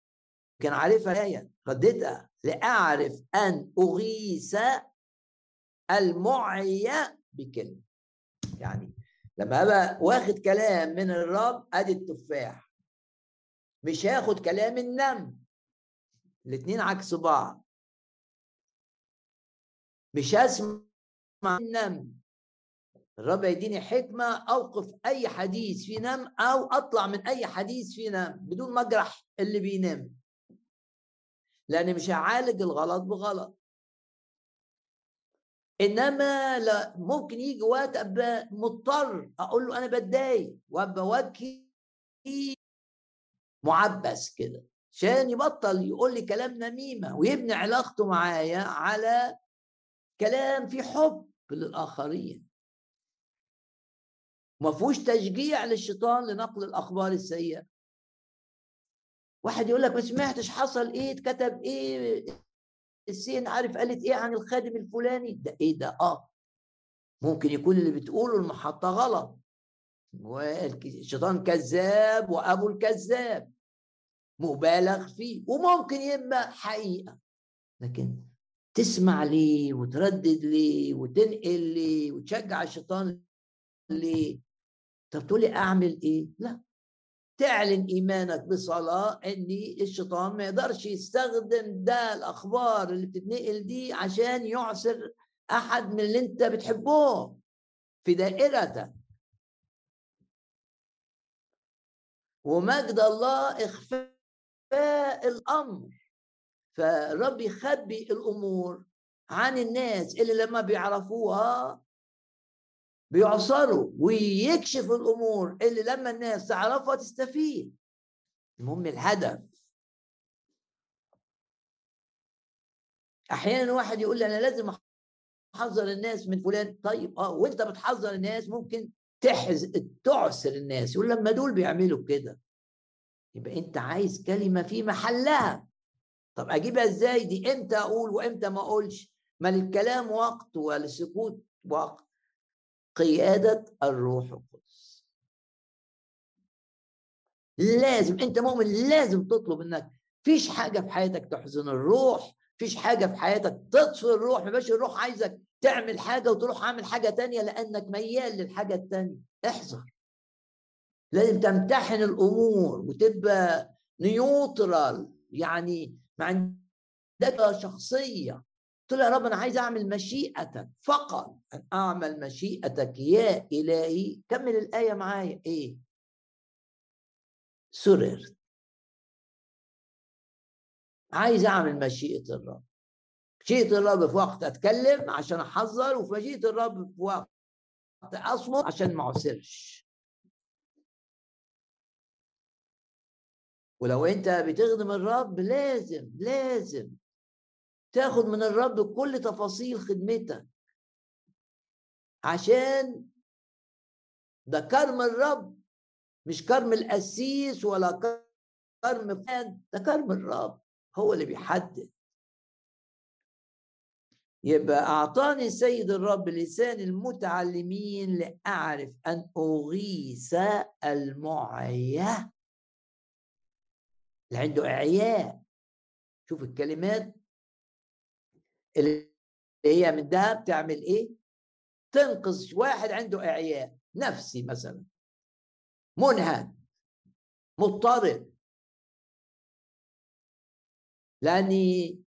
عارفها الايه رددها لأعرف أن أغيث المعي بكلمة. يعني لما أبقى واخد كلام من الرب أدي التفاح. مش هاخد كلام النم الاثنين عكس بعض. مش هسمع النم الرب يديني حكمة أوقف أي حديث في نم أو أطلع من أي حديث في نم بدون ما أجرح اللي بينام. لأن مش هعالج الغلط بغلط. إنما لا ممكن يجي وقت أبقى مضطر أقول له أنا بتضايق وأبقى وجهي معبس كده عشان يبطل يقول لي كلام نميمة ويبني علاقته معايا على كلام في حب للآخرين. ما فيهوش تشجيع للشيطان لنقل الأخبار السيئة. واحد يقول لك ما سمعتش حصل إيه اتكتب إيه السين عارف قالت إيه عن الخادم الفلاني؟ ده إيه ده؟ آه. ممكن يكون اللي بتقوله المحطة غلط. والشيطان كذاب وأبو الكذاب. مبالغ فيه. وممكن يبقى حقيقة. لكن تسمع ليه وتردد ليه وتنقل ليه وتشجع الشيطان ليه؟ طب تقولي أعمل إيه؟ لا. تعلن إيمانك بصلاة ان الشيطان ما يقدرش يستخدم ده الأخبار اللي بتتنقل دي عشان يعسر أحد من اللي أنت بتحبهم في دائرتك. ومجد الله إخفاء الأمر. فالرب يخبي الأمور عن الناس اللي لما بيعرفوها بيعصروا ويكشف الأمور اللي لما الناس تعرفها تستفيد. المهم الهدف. أحيانا واحد يقول لي أنا لازم أحذر الناس من فلان. طيب آه وأنت بتحذر الناس ممكن تحز تعسر الناس. يقول لما دول بيعملوا كده يبقى أنت عايز كلمة في محلها. طب أجيبها إزاي؟ دي إمتى أقول وإمتى ما أقولش؟ ما للكلام وقت وللسكوت وقت. قيادة الروح القدس. لازم أنت مؤمن لازم تطلب إنك فيش حاجة في حياتك تحزن الروح فيش حاجة في حياتك تطفي الروح ما الروح عايزك تعمل حاجة وتروح عامل حاجة تانية لأنك ميال للحاجة التانية. احذر. لازم تمتحن الأمور وتبقى نيوترال يعني ما عندك شخصية. قلت له يا رب أنا عايز أعمل مشيئتك. فقط. أن أعمل مشيئتك يا إلهي. كمل الآية معايا. إيه؟ سررت. عايز أعمل مشيئة الرب. مشيئة الرب في وقت أتكلم عشان أحذر وفي مشيئة الرب في وقت أصمت عشان ما اعسرش ولو أنت بتخدم الرب لازم لازم تاخد من الرب كل تفاصيل خدمتك. عشان ده كرم الرب مش كرم القسيس ولا كرم فلان ده كرم الرب هو اللي بيحدد. يبقى أعطاني السيد الرب لسان المتعلمين لأعرف أن أغيث المعيا. اللي عنده إعياء. شوف الكلمات. اللي هي من دهب تعمل إيه؟ تنقذ واحد عنده اعياء نفسي مثلا. منهك. مضطرب. لأني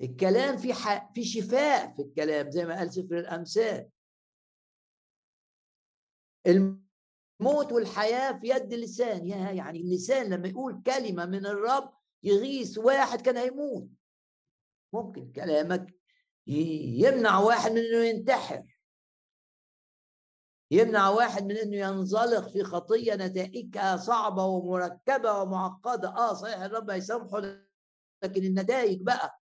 الكلام في ح... في شفاء في الكلام زي ما قال سفر الأمثال. الموت والحياة في يد اللسان. يا يعني اللسان لما يقول كلمة من الرب يغيث واحد كان هيموت. ممكن كلامك يمنع واحد من إنه ينتحر. يمنع واحد من إنه ينزلق في خطيه نتائجها صعبة ومركبة ومعقدة. آه صحيح الرب هيسامحه لكن النتائج بقى.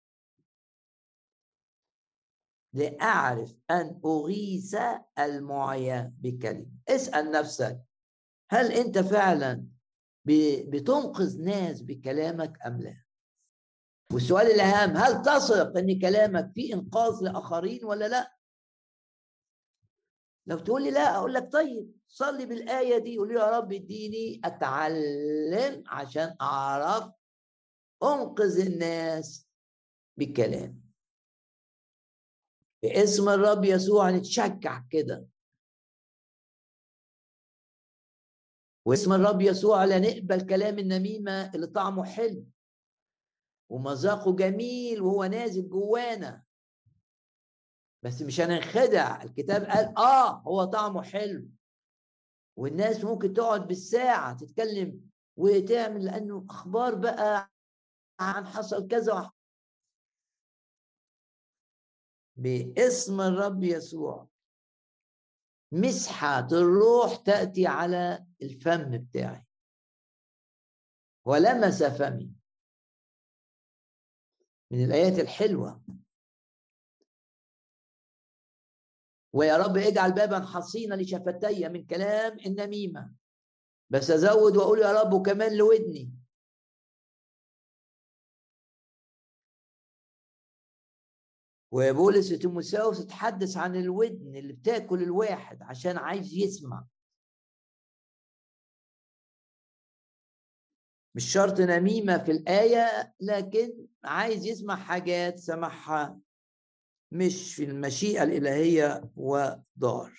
لأعرف أن أغيث المعيا بكلمة. اسأل نفسك هل أنت فعلا بتنقذ ناس بكلامك أم لا؟ والسؤال الأهم هل تثق أن كلامك فيه إنقاذ لآخرين ولا لا؟ لو تقول لي لا أقول لك طيب صلي بالآية دي قول يا رب اديني أتعلم عشان أعرف أنقذ الناس بالكلام. باسم الرب يسوع نتشجع كده. واسم الرب يسوع لا نقبل كلام النميمة اللي طعمه حلو. ومذاقه جميل وهو نازل جوانا. بس مش هننخدع الكتاب قال آه هو طعمه حلو. والناس ممكن تقعد بالساعة تتكلم وتعمل لأنه أخبار بقى عن حصل كذا باسم الرب يسوع. مسحة الروح تأتي على الفم بتاعي. ولمس فمي. من الآيات الحلوة. ويا رب اجعل بابا حصينا لشفتي من كلام النميمة. بس أزود وأقول يا رب وكمان لودني. وبولس تيموساوس تحدث عن الودن اللي بتاكل الواحد عشان عايز يسمع. مش شرط نميمة في الآية لكن عايز يسمع حاجات سمعها مش في المشيئة الإلهية ودار.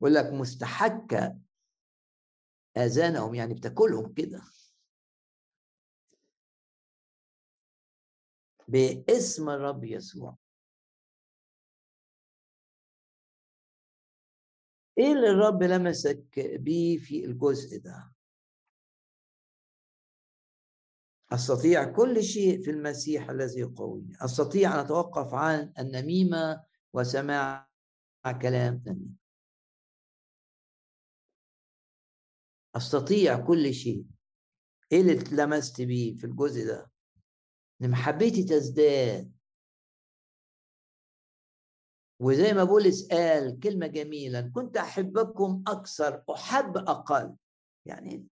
يقول لك مستحكة آذانهم يعني بتاكلهم كده. باسم الرب يسوع. إيه اللي الرب لمسك بيه في الجزء ده؟ أستطيع كل شيء في المسيح الذي يقويني. أستطيع أن أتوقف عن النميمة وسماع كلام نميمه أستطيع كل شيء. إيه اللي لمست بيه في الجزء ده؟ إن محبتي تزداد. وزي ما بولس قال كلمة جميلة كنت أحبكم أكثر أحب أقل. يعني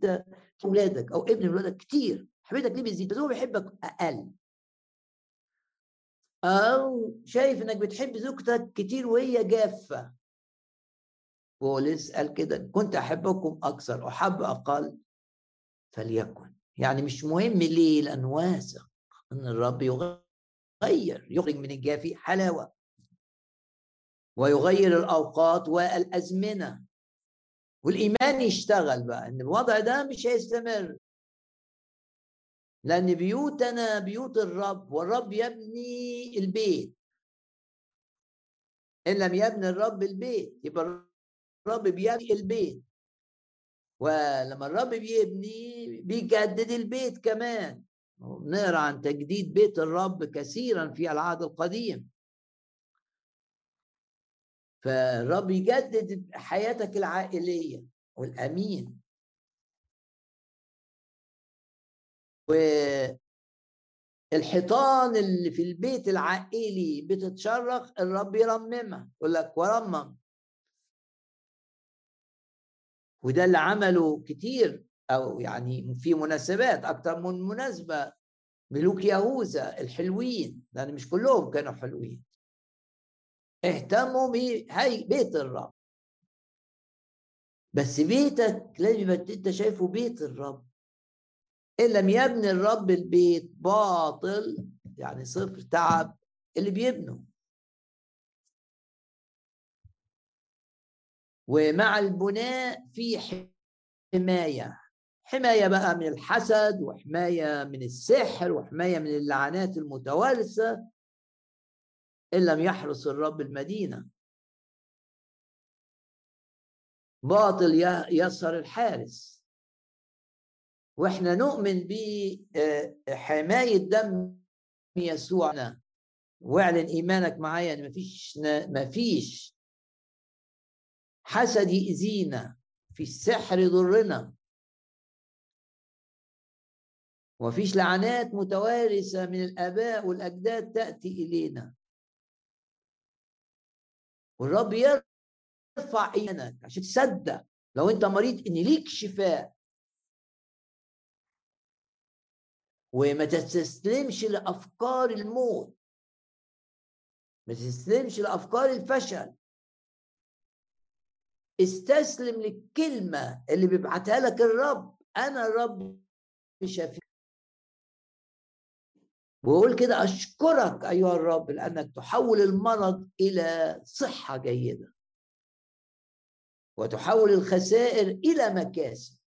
ده اولادك أو ابن اولادك كتير. حبيتك ليه بتزيد بس هو بيحبك أقل. أو شايف إنك بتحب زوجتك كتير وهي جافة. بولس قال كده كنت أحبكم أكثر أحب أقل. فليكن. يعني مش مهم ليه لأنه واثق إن الرب يغير يخرج من الجافي حلاوة. ويغير الأوقات والأزمنة. والإيمان يشتغل بقى إن الوضع ده مش هيستمر. لأن بيوتنا بيوت الرب والرب يبني البيت. إن لم يبني الرب البيت يبقى الرب بيبني البيت. ولما الرب بيبني بيجدد البيت كمان. نقرأ عن تجديد بيت الرب كثيرا في العهد القديم. فالرب يجدد حياتك العائلية والأمين. والحيطان اللي في البيت العائلي بتتشرخ الرب يرممها يقول لك ورمم. وده اللي عمله كتير أو يعني في مناسبات أكتر من مناسبة. ملوك يهوذا الحلوين لأن مش كلهم كانوا حلوين. اهتموا بيت الرب. بس بيتك لازم يبقى انت شايفه بيت الرب. إن لم يبني الرب البيت باطل يعني صفر تعب اللي بيبنوا ومع البناء في حماية. حماية بقى من الحسد وحماية من السحر وحماية من اللعنات المتوارثة. إن لم يحرس الرب المدينة. باطل يسهر الحارس. وإحنا نؤمن بحمايه دم يسوعنا. واعلن إيمانك معايا إن مفيش مفيش حسد يأذينا في السحر يضرنا وفيش لعنات متوارثة من الآباء والأجداد تأتي إلينا. والرب يرفع إيمانك عشان تصدق لو أنت مريض إن ليك شفاء. وما تستسلمش لأفكار الموت. ما تستسلمش لأفكار الفشل. استسلم للكلمة اللي بيبعتها لك الرب. أنا الرب شفيع. وقول كده أشكرك أيها الرب لأنك تحول المرض إلى صحة جيدة وتحول الخسائر إلى مكاسب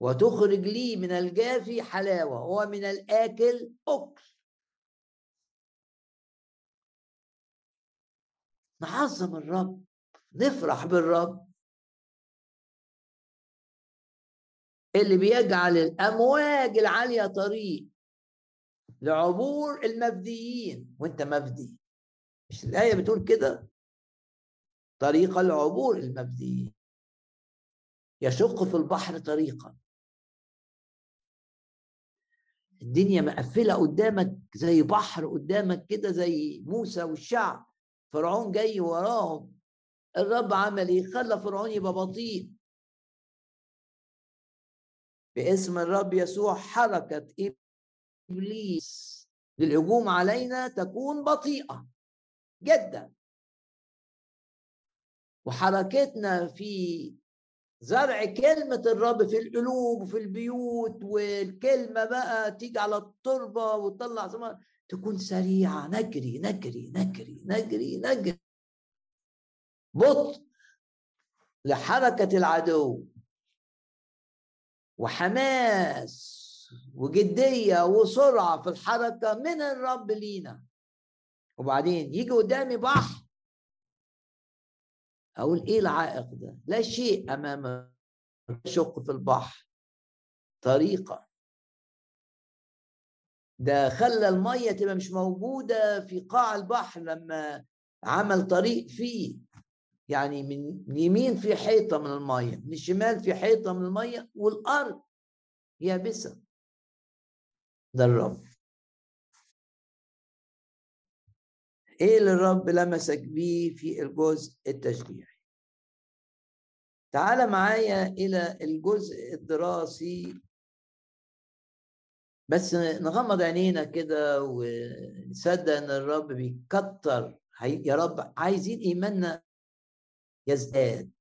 وتخرج لي من الجافي حلاوة ومن الآكل أكل. نعظم الرب نفرح بالرب. اللي بيجعل الأمواج العالية طريق لعبور المفديين وانت مفدي مش الآية بتقول كده؟ طريق العبور المفديين يشق في البحر طريقا. الدنيا مقفلة قدامك زي بحر قدامك كده زي موسى والشعب. فرعون جاي وراهم. الرب عمل إيه؟ خلى فرعون يبقى بطيء. باسم الرب يسوع حركه إبليس. للهجوم علينا تكون بطيئة جدا. وحركتنا في زرع كلمة الرب في القلوب وفي البيوت والكلمة بقى تيجي على التربة وتطلع ثمار تكون سريعة. نجري نجري نجري نجري نجري. بطء لحركة العدو. وحماس. وجدية وسرعة في الحركة من الرب لينا. وبعدين يجي قدامي بحر. أقول إيه العائق ده؟ لا شيء أمام شق في البحر. طريقة. ده خلى المية تبقى مش موجودة في قاع البحر لما عمل طريق فيه. يعني من اليمين في حيطة من المية من الشمال في حيطة من المية والأرض يابسة. ده الرب. إيه اللي الرب لمسك بيه في الجزء التشجيعي تعال معايا إلى الجزء الدراسي. بس نغمض عينينا كده ونصدق إن الرب بيكتر. يا رب عايزين إيماننا يزداد.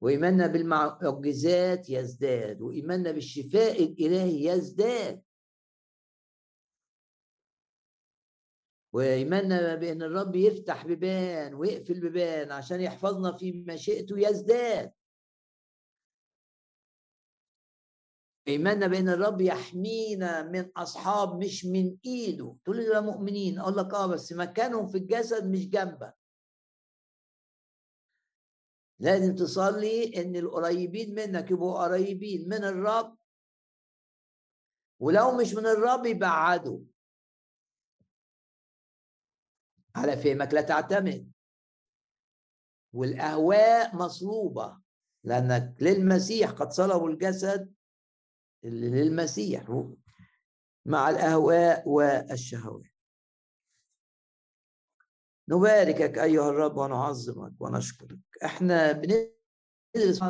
وإيماننا بالمعجزات يزداد وإيماننا بالشفاء الإلهي يزداد. وإيماننا بأن الرب يفتح بيبان ويقفل بيبان عشان يحفظنا في مشيئته يزداد. إيماننا بأن الرب يحمينا من أصحاب مش من إيده. تقول لي مؤمنين؟ أقول لك آه بس مكانهم في الجسد مش جنبك. لازم تصلي إن القريبين منك يبقوا قريبين من الرب. ولو مش من الرب يبعدوا. على فهمك لا تعتمد. والأهواء مصلوبة لأنك للمسيح قد صلبوا الجسد للمسيح مع الأهواء والشهوات. نباركك أيها الرب ونعظمك ونشكرك. إحنا بندرس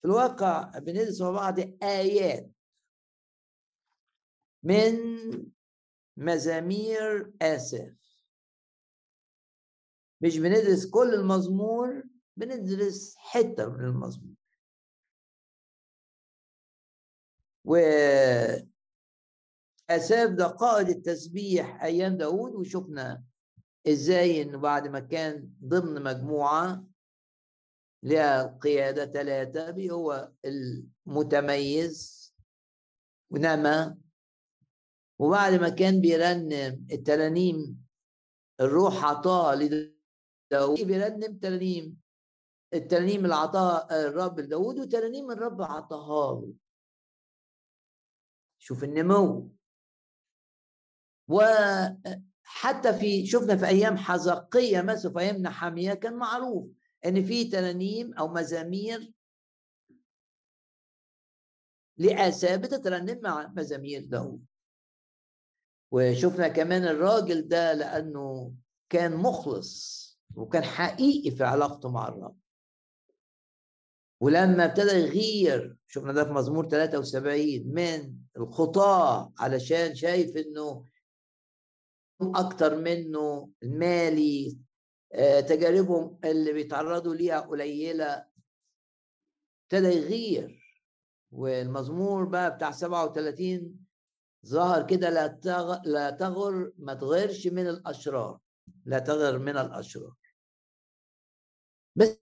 في الواقع بندرس مع بعض آيات من مزامير آسف. مش بندرس كل المزمور بندرس حتة من المزمور. و أساف ده قائد التسبيح أيام داود وشفنا إزاي انه بعد ما كان ضمن مجموعة لها القياده ثلاثة هو المتميز ونما. وبعد ما كان بيرنم الترانيم الروح عطاها لداود بيرنم ترانيم الترانيم اللي عطاها الرب لداود وترانيم الرب عطاها له. شوف النمو. و حتى في شفنا في أيام حزقية مثلا في أيام نحاميه كان معروف إن في ترانيم أو مزامير لآسى بتترنم مع مزامير داود وشفنا كمان الراجل ده لأنه كان مخلص وكان حقيقي في علاقته مع الرب. ولما ابتدى يغير شفنا ده في مزمور 73 من الخطاة علشان شايف إنه أكتر منه المالي آه، تجاربهم اللي بيتعرضوا ليها قليلة ابتدى يغير والمزمور بقى بتاع 37 ظهر كده لا. لا تغر ما تغيرش من الأشرار لا تغر من الأشرار بس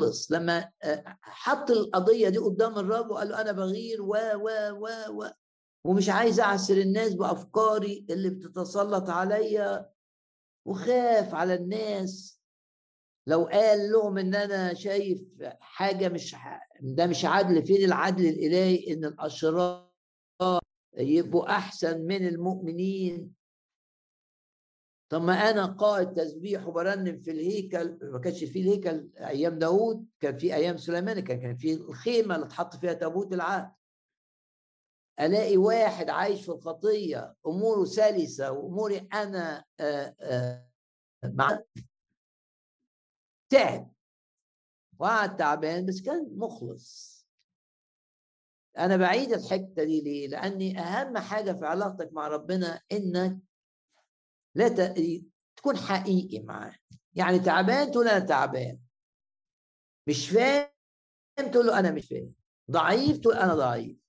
بس لما آه، حط القضية دي قدام الرب وقال له أنا بغير و و و و ومش عايز أعسر الناس بأفكاري اللي بتتسلط عليا وخاف على الناس. لو قال لهم إن أنا شايف حاجة مش ده مش عدل فين العدل الإلهي؟ إن الأشرار يبقوا أحسن من المؤمنين. طب ما أنا قائد تسبيح وبرنم في الهيكل ما كانش في الهيكل أيام داوود كان في أيام سليمان كان كان في الخيمة اللي اتحط فيها تابوت العهد. ألاقي واحد عايش في الخطية أموره سلسة وأموري أنا آآ آآ مع تعب. وقعد تعبان بس كان مخلص. أنا بعيد الحتة دي ليه؟ لأني أهم حاجة في علاقتك مع ربنا إنك لا ت... تكون حقيقي معاه. يعني تعبان تقول أنا تعبان. مش فاهم تقول له أنا مش فاهم. ضعيف تقول أنا ضعيف.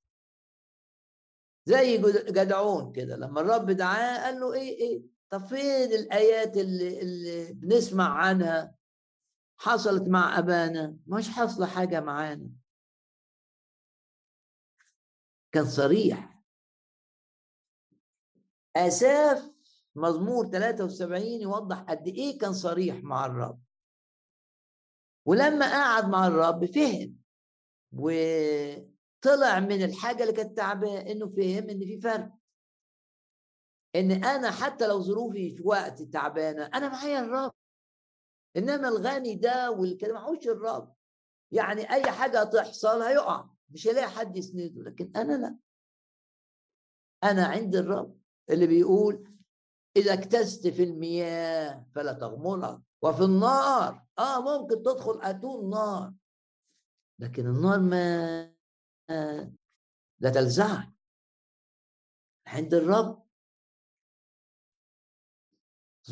زي جدعون كده لما الرب دعاه قال له إيه إيه طب فين الآيات اللي, اللي بنسمع عنها؟ حصلت مع أبانا مش حاصله حاجة معانا. كان صريح. آساف مزمور 73 يوضح قد إيه كان صريح مع الرب. ولما قعد مع الرب فهم وطلع من الحاجة اللي كانت تعباه إنه فهم إن في فرق. إن أنا حتى لو ظروفي في وقت تعبانة أنا معايا الرب. إنما الغني ده والكلام معهوش الرب. يعني أي حاجة تحصل هيقع. مش هيلاقي حد يسنده لكن أنا لأ. أنا عند الرب اللي بيقول إذا اكتست في المياه فلا تغمرك وفي النار آه ممكن تدخل أتون نار. لكن النار ما لا تلزعك عند الرب.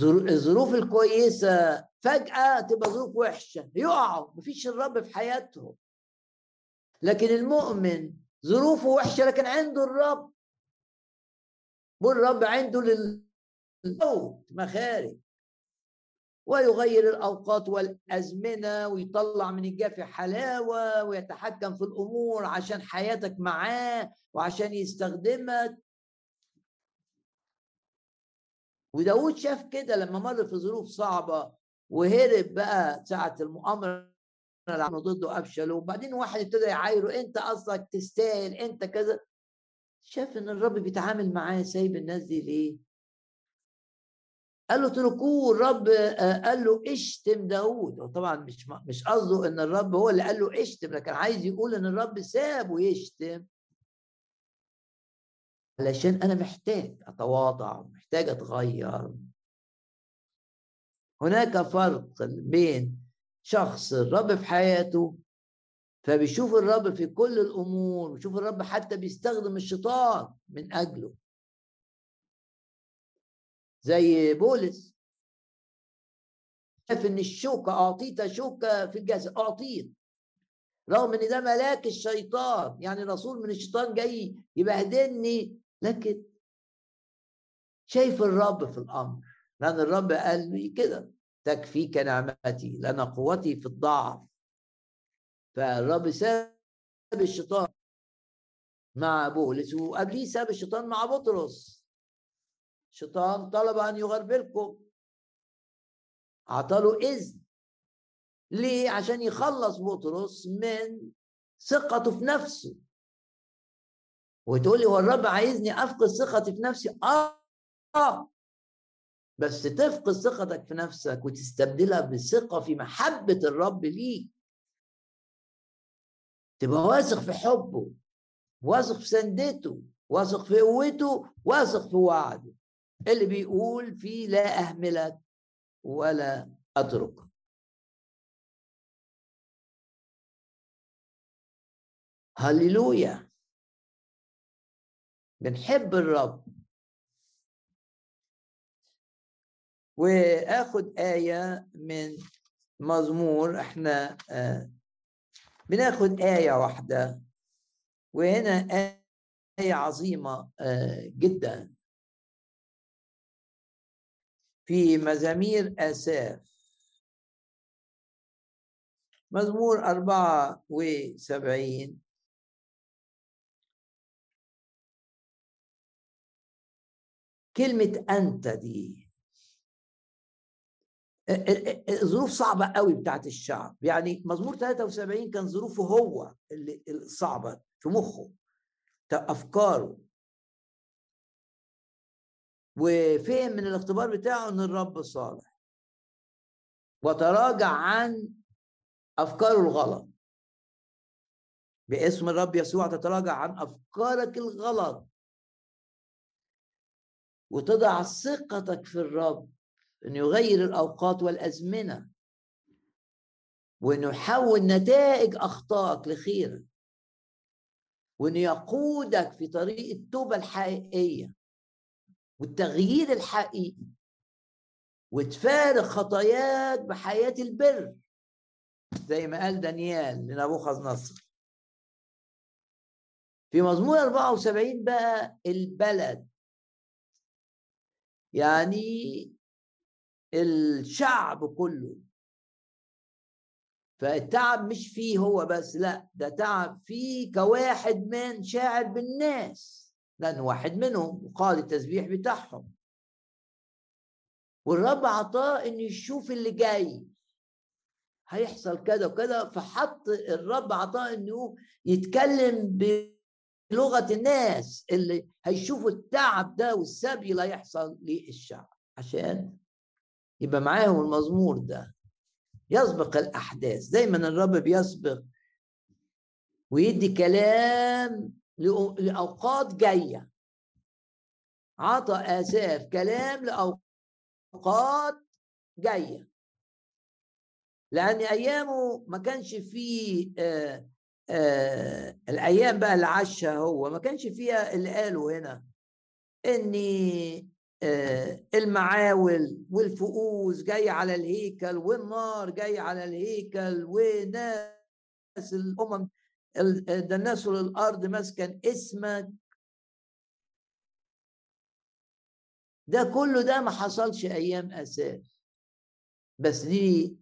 الظروف الكويسة فجأة تبقى ظروف وحشة. يقعوا. مفيش الرب في حياتهم. لكن المؤمن ظروفه وحشة لكن عنده الرب. والرب عنده لل الموت مخارج. ويغير الأوقات والأزمنة ويطلع من الجاف حلاوة ويتحكم في الأمور عشان حياتك معاه وعشان يستخدمك. وداود شاف كده لما مر في ظروف صعبة وهرب بقى ساعة المؤامرة اللي ضده أبشلوم وبعدين واحد ابتدى يعايره أنت أصلك تستاهل أنت كذا. شاف إن الرب بيتعامل معاه سايب الناس دي ليه؟ قال له اتركوه الرب آه، قال له اشتم داود طبعا مش مش قصده إن الرب هو اللي قال له اشتم لكن عايز يقول إن الرب سابه يشتم علشان أنا محتاج أتواضع محتاج أتغير. هناك فرق بين شخص الرب في حياته فبيشوف الرب في كل الأمور ويشوف الرب حتى بيستخدم الشيطان من أجله. زي بولس. شاف إن الشوكة أعطيت شوكة في الجسد اعطيت رغم إن ده ملاك الشيطان يعني رسول من الشيطان جاي يبهدلني لكن شايف الرب في الأمر. لأن الرب قال لي كده تكفيك نعمتي لأن قوتي في الضعف. فالرب ساب الشيطان مع بولس وقبليه ساب الشيطان مع بطرس. الشيطان طلب أن يغربلكم. أعطاله إذن. ليه؟ عشان يخلص بطرس من ثقته في نفسه. وتقول لي هو الرب عايزني أفقد ثقتي في نفسي؟ آه. بس تفقد ثقتك في نفسك وتستبدلها بثقة في محبة الرب ليك. تبقى واثق في حبه واثق في سندته واثق في قوته واثق في وعده. اللي بيقول فيه لا أهملك ولا أتركك هللويا. بنحب الرب. وآخد آية من مزمور. إحنا آه بناخد آية واحدة. وهنا آية عظيمة آه جدا. في مزامير آساف. مزمور أربعة وسبعين. كلمة أنت دي. ظروف صعبة قوي بتاعت الشعب. يعني مزمور 73 كان ظروفه هو اللي الصعبة في مخه. أفكاره وفهم من الاختبار بتاعه إن الرب صالح. وتراجع عن أفكاره الغلط. باسم الرب يسوع تتراجع عن أفكارك الغلط. وتضع ثقتك في الرب انه يغير الأوقات والأزمنة. وانه يحول نتائج أخطائك لخير. وانه يقودك في طريق التوبة الحقيقية. والتغيير الحقيقي وتفارق خطاياك بحياة البر. زي ما قال دانيال لنبوخذ نصر. في مزمور 74 بقى البلد. يعني الشعب كله. فالتعب مش فيه هو بس لا ده تعب فيه كواحد من شاعر بالناس. لأنه واحد منهم وقال التسبيح بتاعهم. والرب عطاه إنه يشوف اللي جاي. هيحصل كذا وكذا فحط الرب عطاه إنه يتكلم بلغة الناس اللي هيشوفوا التعب ده والسبي اللي هيحصل للشعب عشان يبقى معاهم المزمور ده. يسبق الأحداث. دايما الرب بيسبق ويدي كلام لأوقات جاية. عطى اساف كلام لأوقات جاية. لأن أيامه ما كانش فيه آه آه الأيام بقى اللي عاشها هو ما كانش فيها اللي قاله هنا. آه المعاول والفؤوس جاي على الهيكل والنار جاي على الهيكل وناس الأمم الناس الأرض مسكن اسمك. ده كله ده ما حصلش أيام أساس بس دي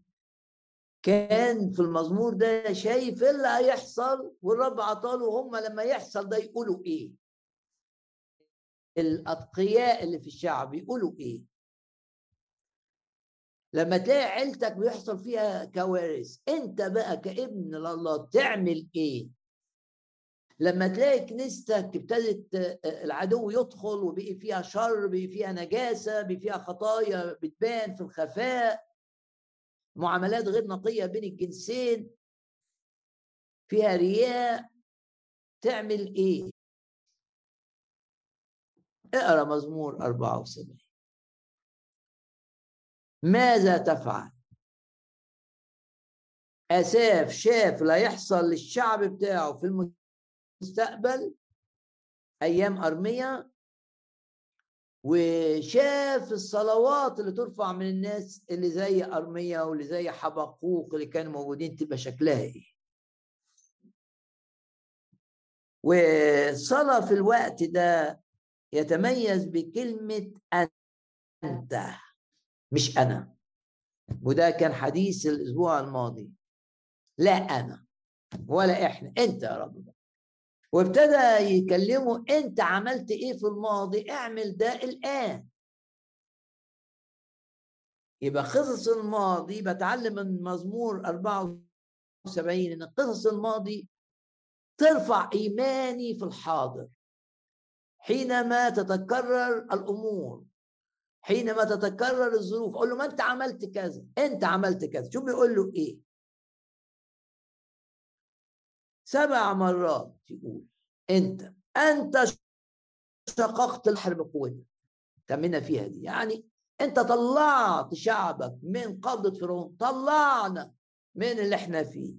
كان في المزمور ده شايف إيه اللي هيحصل والرب عطاله هم لما يحصل ده يقولوا إيه؟ الأتقياء اللي في الشعب يقولوا إيه؟ لما تلاقي عيلتك بيحصل فيها كوارث انت بقى كابن لله تعمل إيه؟ لما تلاقي كنيستك ابتدت العدو يدخل وبقي فيها شر بقي فيها نجاسة بقي فيها خطايا بتبان في الخفاء معاملات غير نقية بين الجنسين فيها رياء تعمل إيه؟ اقرأ مزمور 74 ماذا تفعل؟ أساف شاف لا يحصل للشعب بتاعه في المستقبل أيام ارميا وشاف الصلوات اللي ترفع من الناس اللي زي ارميا واللي زي حبقوق اللي كانوا موجودين تبقى شكلها إيه؟ وصلى في الوقت ده يتميز بكلمة أنت. مش أنا. وده كان حديث الأسبوع الماضي. لا أنا ولا إحنا أنت يا رب. وابتدى يكلمه أنت عملت إيه في الماضي؟ اعمل ده الآن. يبقى قصص الماضي بتعلم من مزمور 74 إن قصص الماضي ترفع إيماني في الحاضر. حينما تتكرر الأمور. حينما تتكرر الظروف أقول له ما أنت عملت كذا؟ أنت عملت كذا. شوف بيقول له؟ إيه؟ سبع مرات يقول أنت أنت شققت البحر بقوتك. تمنا فيها دي يعني أنت طلعت شعبك من قبضة فرعون طلعنا من اللي إحنا فيه.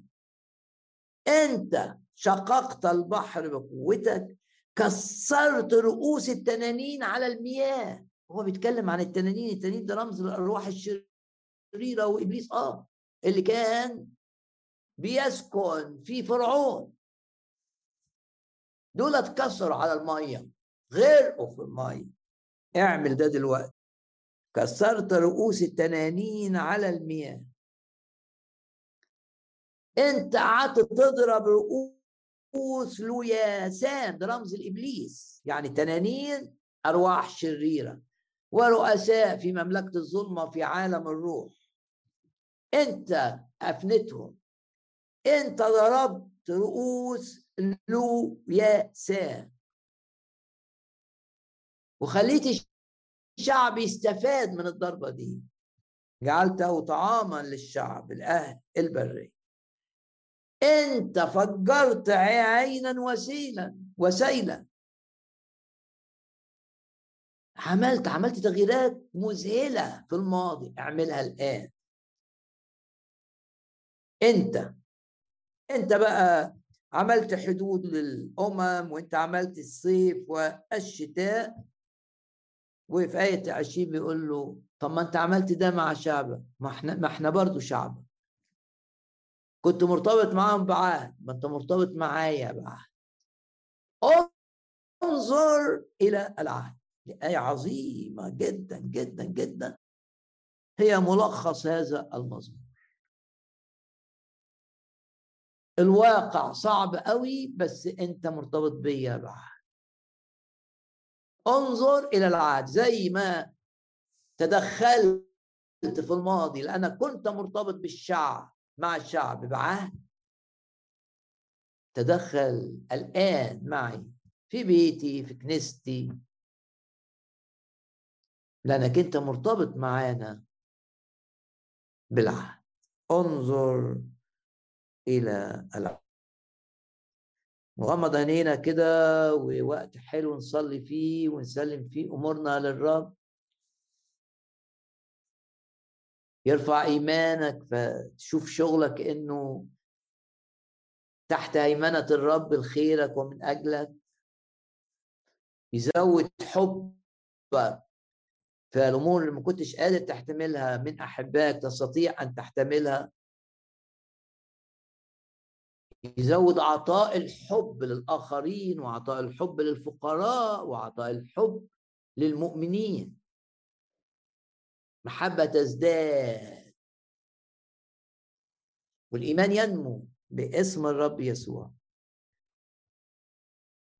أنت شققت البحر بقوتك كسرت رؤوس التنانين على المياه. هو بيتكلم عن التنانين التنانين ده رمز الارواح الشريرة وإبليس آه اللي كان بيسكن في فرعون. دول اتكسروا على المية غرقوا في المية. اعمل ده دلوقتي. كسرت رؤوس التنانين على المياه. انت قعدت تضرب رؤوس لوياسان ده رمز الابليس يعني تنانين أرواح شريرة. ورؤساء في مملكة الظلمة في عالم الروح. انت أفنتهم. انت ضربت رؤوس لوياسان وخليت الشعب يستفاد من الضربة دي. جعلته طعاما للشعب الأهل البرية. انت فجرت عينا وسيلا وسيلا. عملت عملت تغييرات مذهلة في الماضي أعملها الآن. أنت أنت بقى عملت حدود للأمم وأنت عملت الصيف والشتاء وفي آية عشرين بيقول له طب ما أنت عملت ده مع شعبك. ما إحنا ما إحنا برضه شعبك كنت مرتبط معاهم بعهد ما أنت مرتبط معايا بعهد. انظر إلى العهد. دي آية عظيمة جدا جدا جدا. هي ملخص هذا المزمور الواقع صعب قوي بس أنت مرتبط بيا بعهد انظر إلى العهد. زي ما تدخلت في الماضي لانك كنت مرتبط بالشعب مع الشعب بعهد. تدخل الآن معي في بيتي في كنيستي. لأنك أنت مرتبط معانا بالعهد. انظر إلى العهد. نغمض عينينا كده ووقت حلو نصلي فيه ونسلم فيه أمورنا للرب. يرفع إيمانك فتشوف شغلك إنه تحت هيمنه الرب لخيرك ومن أجلك. يزود حبك في الأمور اللي ما كنتش قادر تحتملها من احبائك تستطيع أن تحتملها. يزود عطاء الحب للآخرين وعطاء الحب للفقراء وعطاء الحب للمؤمنين. محبة تزداد. والإيمان ينمو باسم الرب يسوع.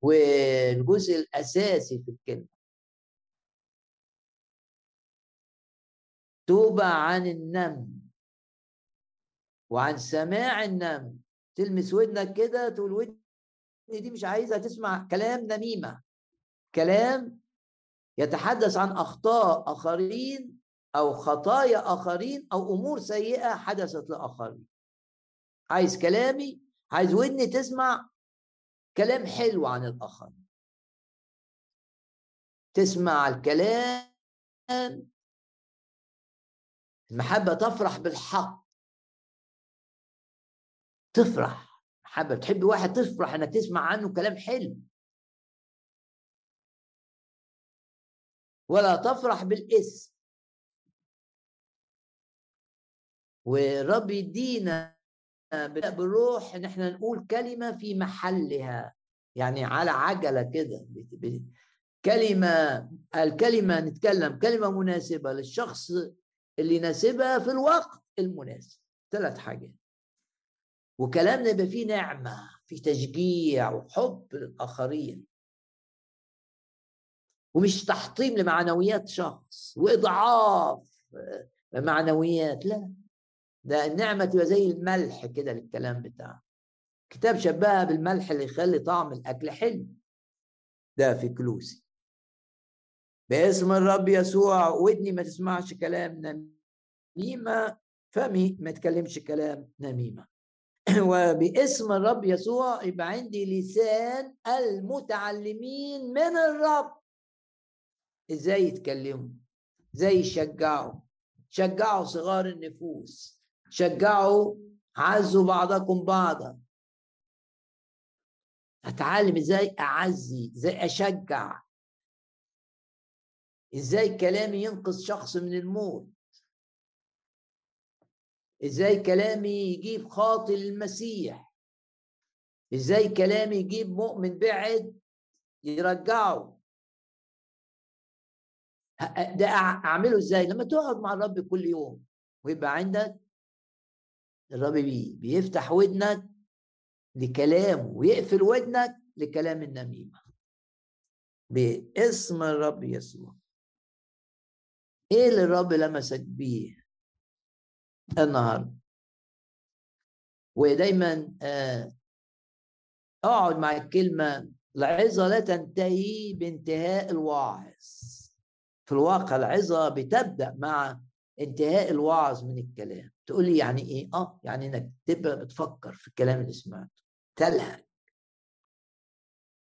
والجزء الأساسي في الكلمة توبة عن النم وعن سماع النم. تلمس ودنك كده تقول ودني دي مش عايزة تسمع كلام نميمة. كلام يتحدث عن أخطاء آخرين أو خطايا آخرين أو أمور سيئة حدثت لآخرين. عايز كلامي؟ عايز ودني تسمع كلام حلو عن الآخرين. تسمع الكلام المحبة تفرح بالحق. تفرح. حابة تحب واحد تفرح إنك تسمع عنه كلام حلو. ولا تفرح بالاسم. والرب يدينا بالروح إن إحنا نقول كلمة في محلها. يعني على عجلة كده. كلمة الكلمة نتكلم كلمة مناسبة للشخص اللي يناسبها في الوقت المناسب. ثلاث حاجات. وكلامنا يبقى فيه نعمة في تشجيع وحب للآخرين. ومش تحطيم لمعنويات شخص وإضعاف معنويات لا. ده النعمة تبقى زي الملح كده للكلام بتاعه. كتاب شبهها بالملح اللي يخلي طعم الأكل حلو. ده في كلوسي باسم الرب يسوع ودني ما تسمعش كلام نميمة فمي ما تكلمش كلام نميمة. <clears throat> وباسم الرب يسوع يبقى عندي لسان المتعلمين من الرب. إزاي يتكلموا؟ إزاي يشجعوا؟ شجعوا صغار النفوس شجعوا عزوا بعضكم بعضا. أتعلم إزاي أعزي إزاي أشجع إزاي كلامي ينقذ شخص من الموت؟ إزاي كلامي يجيب خاطي للمسيح إزاي كلامي يجيب مؤمن بعد يرجعه؟ ده أعمله إزاي؟ لما تقعد مع الرب كل يوم ويبقى عندك الرب بي بيفتح ودنك لكلامه ويقفل ودنك لكلام النميمة. باسم الرب يسوع. إيه اللي الرب لمسك بيه النهارده؟ ودايما آه، أقعد مع الكلمة العظة لا تنتهي بانتهاء الواعظ في الواقع العظة بتبدأ مع انتهاء الوعظ من الكلام. تقول لي يعني إيه؟ آه يعني إنك تبقى بتفكر في الكلام اللي سمعته. تلهج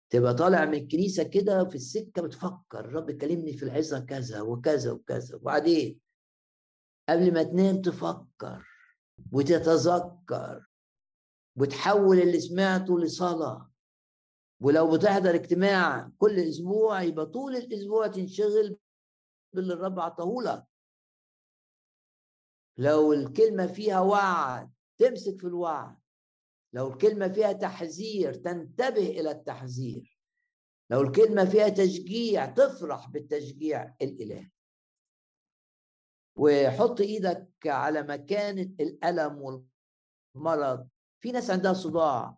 تبقى طالع من الكنيسة كده في السكة بتفكر الرب كلمني في العظة كذا وكذا وكذا. وبعدين قبل ما تنام تفكر وتتذكر وتحول اللي سمعته لصلاة. ولو بتحضر اجتماع كل أسبوع يبقى طول الأسبوع تنشغل باللي الرب عطاهولك لو الكلمة فيها وعد تمسك في الوعد. لو الكلمة فيها تحذير تنتبه إلى التحذير. لو الكلمة فيها تشجيع تفرح بالتشجيع الإلهي. وحط إيدك على مكان الألم والمرض. في ناس عندها صداع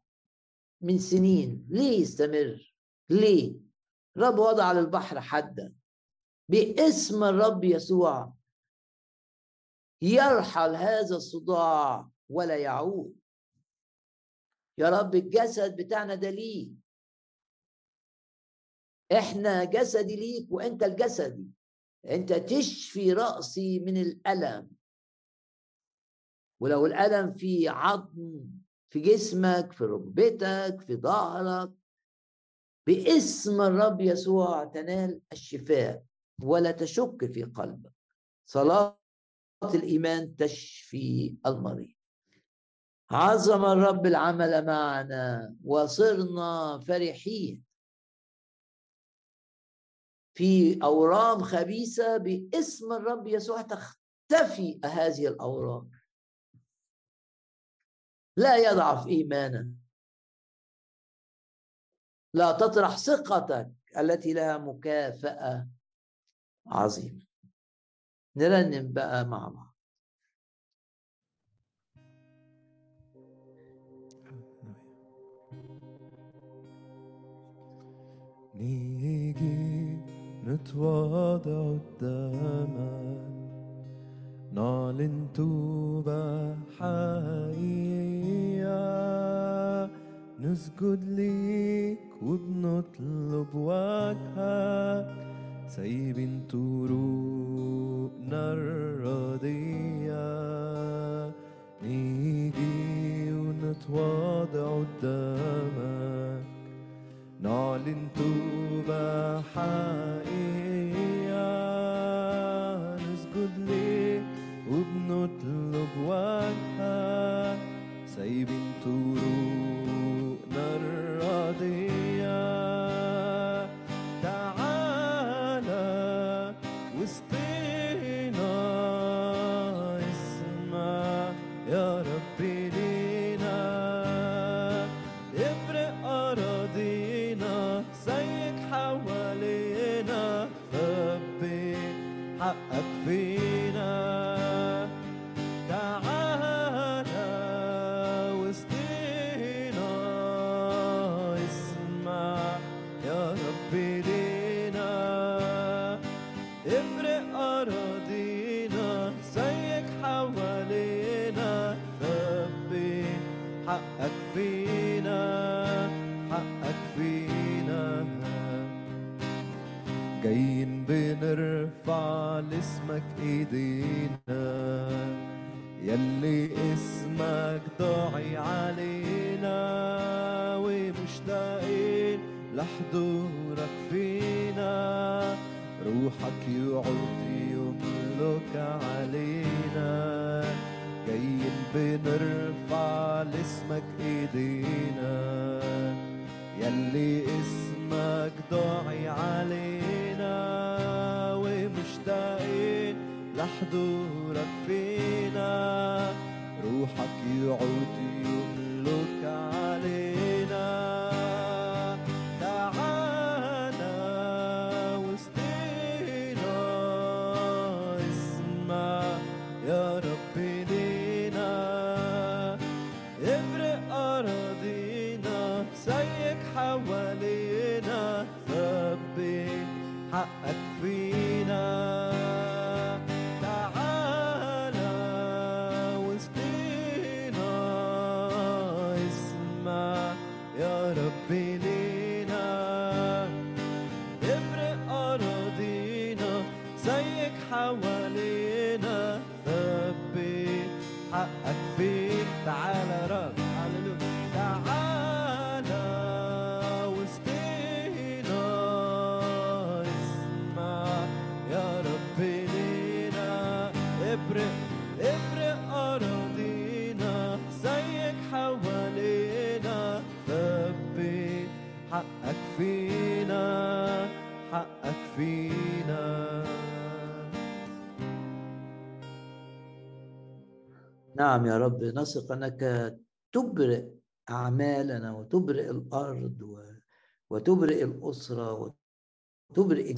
من سنين. ليه يستمر؟ ليه؟ الرب وضع على البحر حدا. باسم الرب يسوع يرحل هذا الصداع ولا يعود. يا رب الجسد بتاعنا ده ليه إحنا جسدي ليك وأنت الجسدي. أنت تشفي رأسي من الألم. ولو الألم في عظم في جسمك في ركبتك في ظهرك باسم الرب يسوع تنال الشفاء ولا تشك في قلبك. صلاة الإيمان تشفي المريض. عظم الرب العمل معنا وصرنا فرحين. في أورام خبيثة باسم الرب يسوع تختفي هذه الأورام. لا يضعف ايمانك لا تطرح ثقتك التي لها مكافأة عظيمة. نرنم بقى مع بعض. نيجي نتواضع قدامك نعلن توبة حقيقية. نسجد ليك وبنطلب وجهك. سايبين طرقنا الرضية. نيجي ونتواضع قدامك نعلن توبة حقيقية نسجد ليك وبنطلب وجهك سايبين طرقنا لاسمك ايدينا. يلي اسمك ضاعي علينا ومشتاقين لحضورك فينا. روحك يقعد يملك علينا. جايين بنرفع لاسمك ايدينا. يلي اسمك ضاعي علينا لحضورك فينا روحك يعود يملك نعم يا رب نثق أنك تبرئ أعمالنا وتبرئ الأرض و- وتبرئ الأسرة وتبرئ.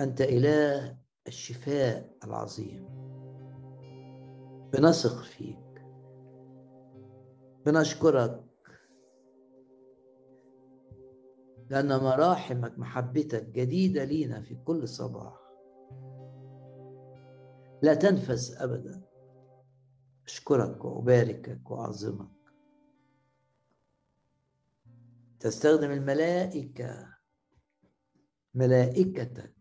أنت إله الشفاء العظيم. بنثق فيك. بنشكرك. لأن مراحمك محبتك جديدة لينا في كل صباح. لا تنفذ أبدا. أشكرك وأباركك وأعظمك. تستخدم الملائكة ملائكتك.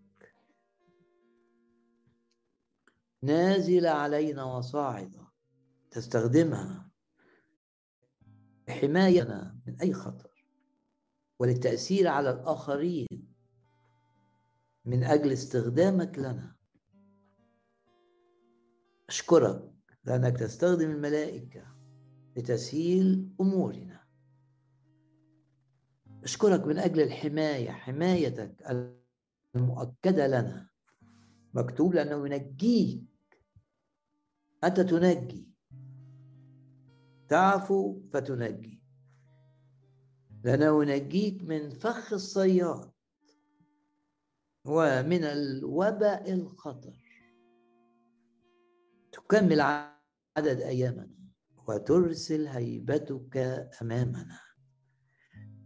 نازلة علينا وصاعدة. تستخدمها حمايتنا من أي خطر وللتأثير على الآخرين من أجل استخدامك لنا. أشكرك لأنك تستخدم الملائكة لتسهيل أمورنا. أشكرك من أجل الحماية حمايتك المؤكدة لنا. مكتوب لأنه ينجيك. أنت تنجي. تعفو فتنجي. لأنه ينجيك من فخ الصياد ومن الوباء الخطر. تكمل عدد أيامنا وترسل هيبتك أمامنا.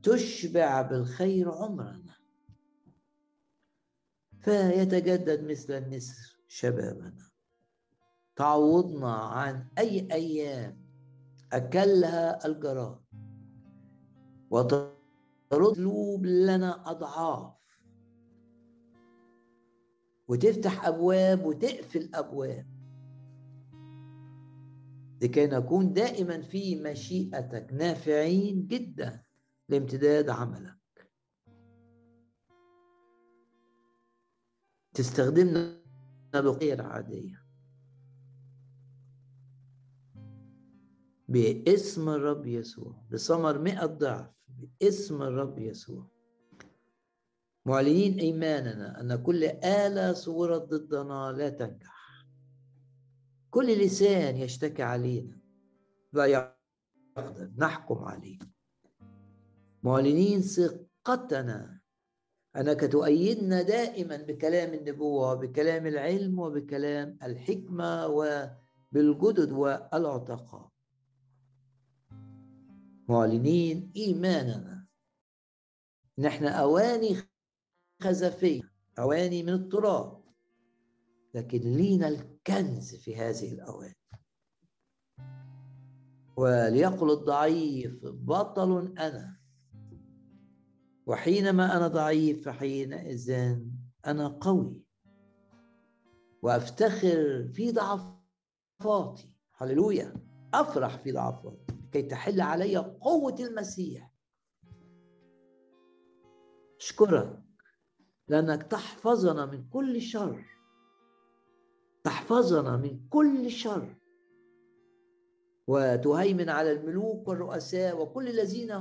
تشبع بالخير عمرنا. فيتجدد مثل النسر شبابنا. تعوضنا عن أي أيام أكلها الجراد. وتطلب لنا أضعاف. وتفتح أبواب وتقفل أبواب. لكي نكون دائما في مشيئتك نافعين جدا لامتداد عملك. تستخدمنا بغير عادية باسم الرب يسوع بثمر مئة ضعف باسم الرب يسوع. معلنين إيماننا أن كل آلة صورت ضدنا لا تنجح. كل لسان يشتكي علينا. لا يقدر نحكم عليه. معلنين ثقتنا. أنك تؤيدنا دائما بكلام النبوة وبكلام العلم وبكلام الحكمة وبالجدد والعتقاء. معلنين إيماننا. ان إحنا أواني خزفية أواني من التراب. لكن لينا الكنز في هذه الاواني وليقل الضعيف بطل أنا. وحينما أنا ضعيف فحينئذ أنا قوي. وأفتخر في ضعفاتي. هللويا. أفرح في ضعفاتي. كي تحل علي قوة المسيح. اشكرك لأنك تحفظنا من كل شر. تحفظنا من كل شر. وتهيمن على الملوك والرؤساء وكل الذين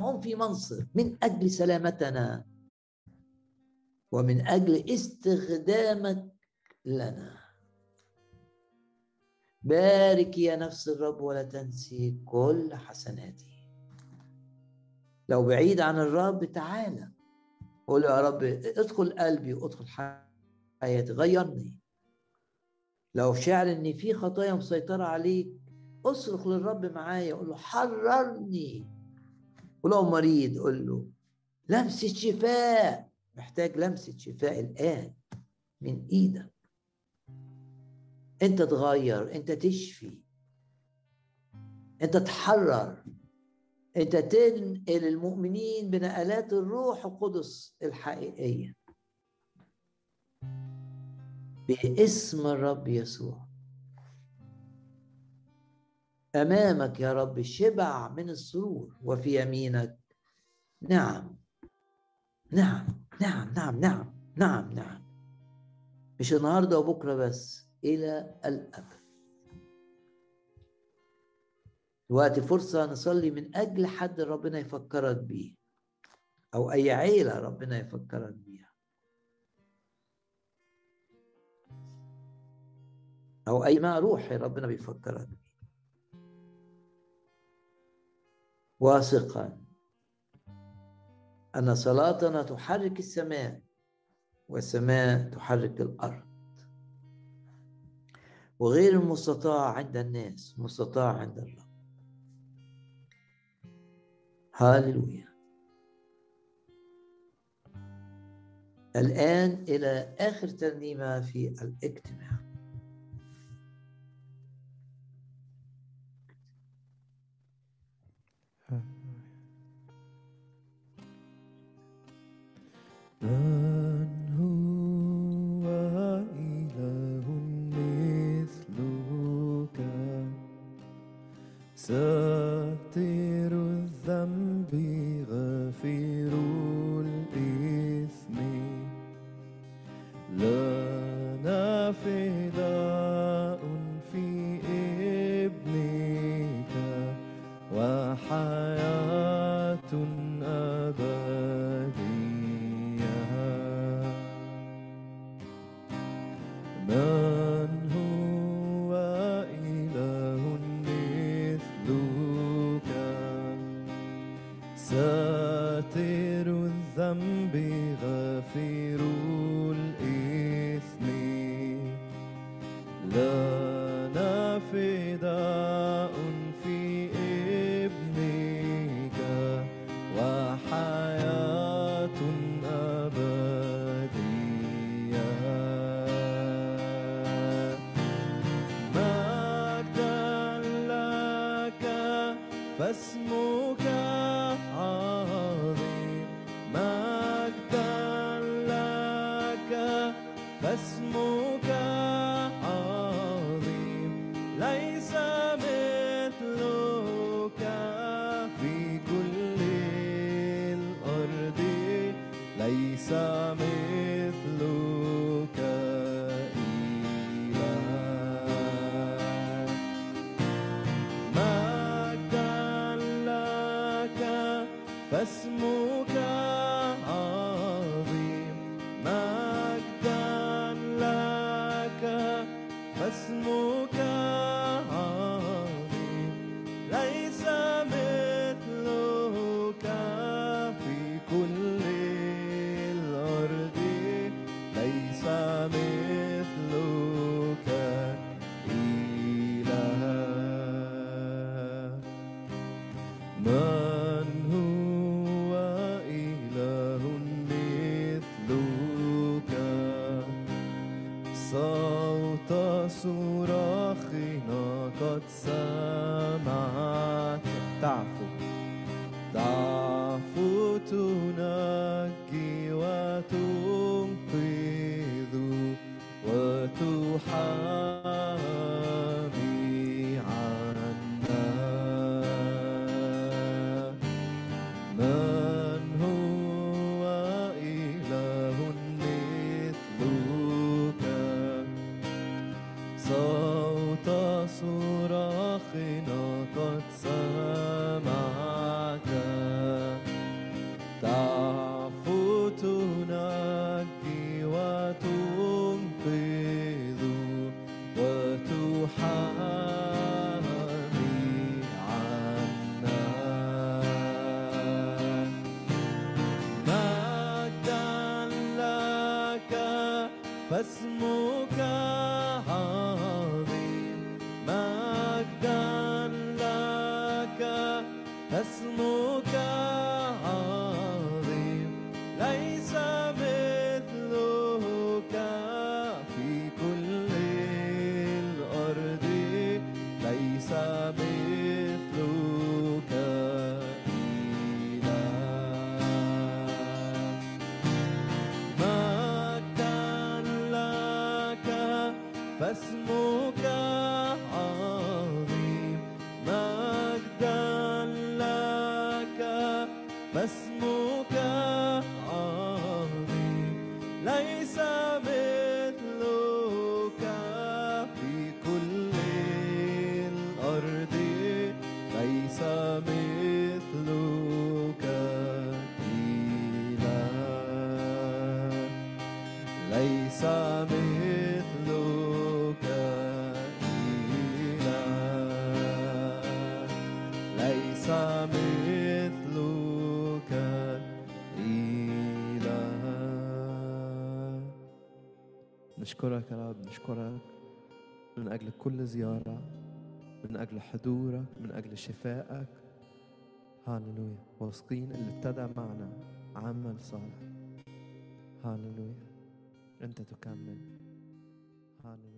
هم في منصب من أجل سلامتنا ومن أجل استخدامك لنا. بارك يا نفس الرب ولا تنسي كل حسناتي. لو بعيد عن الرب تعالى قول يا رب ادخل قلبي وادخل حياتي غيرني. لو شعر إن في خطايا مسيطرة عليك أصرخ للرب معايا قول له حررني. ولو مريض قول له لمسة شفاء محتاج لمسة شفاء الآن من إيدك. أنت تغير أنت تشفي أنت تحرر أنت تنقل المؤمنين بنقلات الروح القدس الحقيقية. باسم الرب يسوع. أمامك يا رب شبع من السرور وفي يمينك. نعم. نعم. نعم. نعم. نعم. نعم. نعم. مش النهارده وبكرة بس إلى الأبد. دلوقتي فرصة نصلي من أجل حد ربنا يفكرك بيه أو أي عيلة ربنا يفكرك بيها. أو أي ما روحي ربنا بيفكرك واثقا. أن صلاتنا تحرك السماء والسماء تحرك الأرض. وغير المستطاع عند الناس مستطاع عند الله. هاللويا. الآن إلى آخر ترنيمة في الاجتماع. من هو إله مثلك. فاسمك نشكرك يا رب نشكرك من أجل كل زيارة من أجل حضورك من أجل شفائك. هاللويا. واثقين اللي ابتدى معنا عمل صالح. هاللويا. أنت تكمل. هاللويا.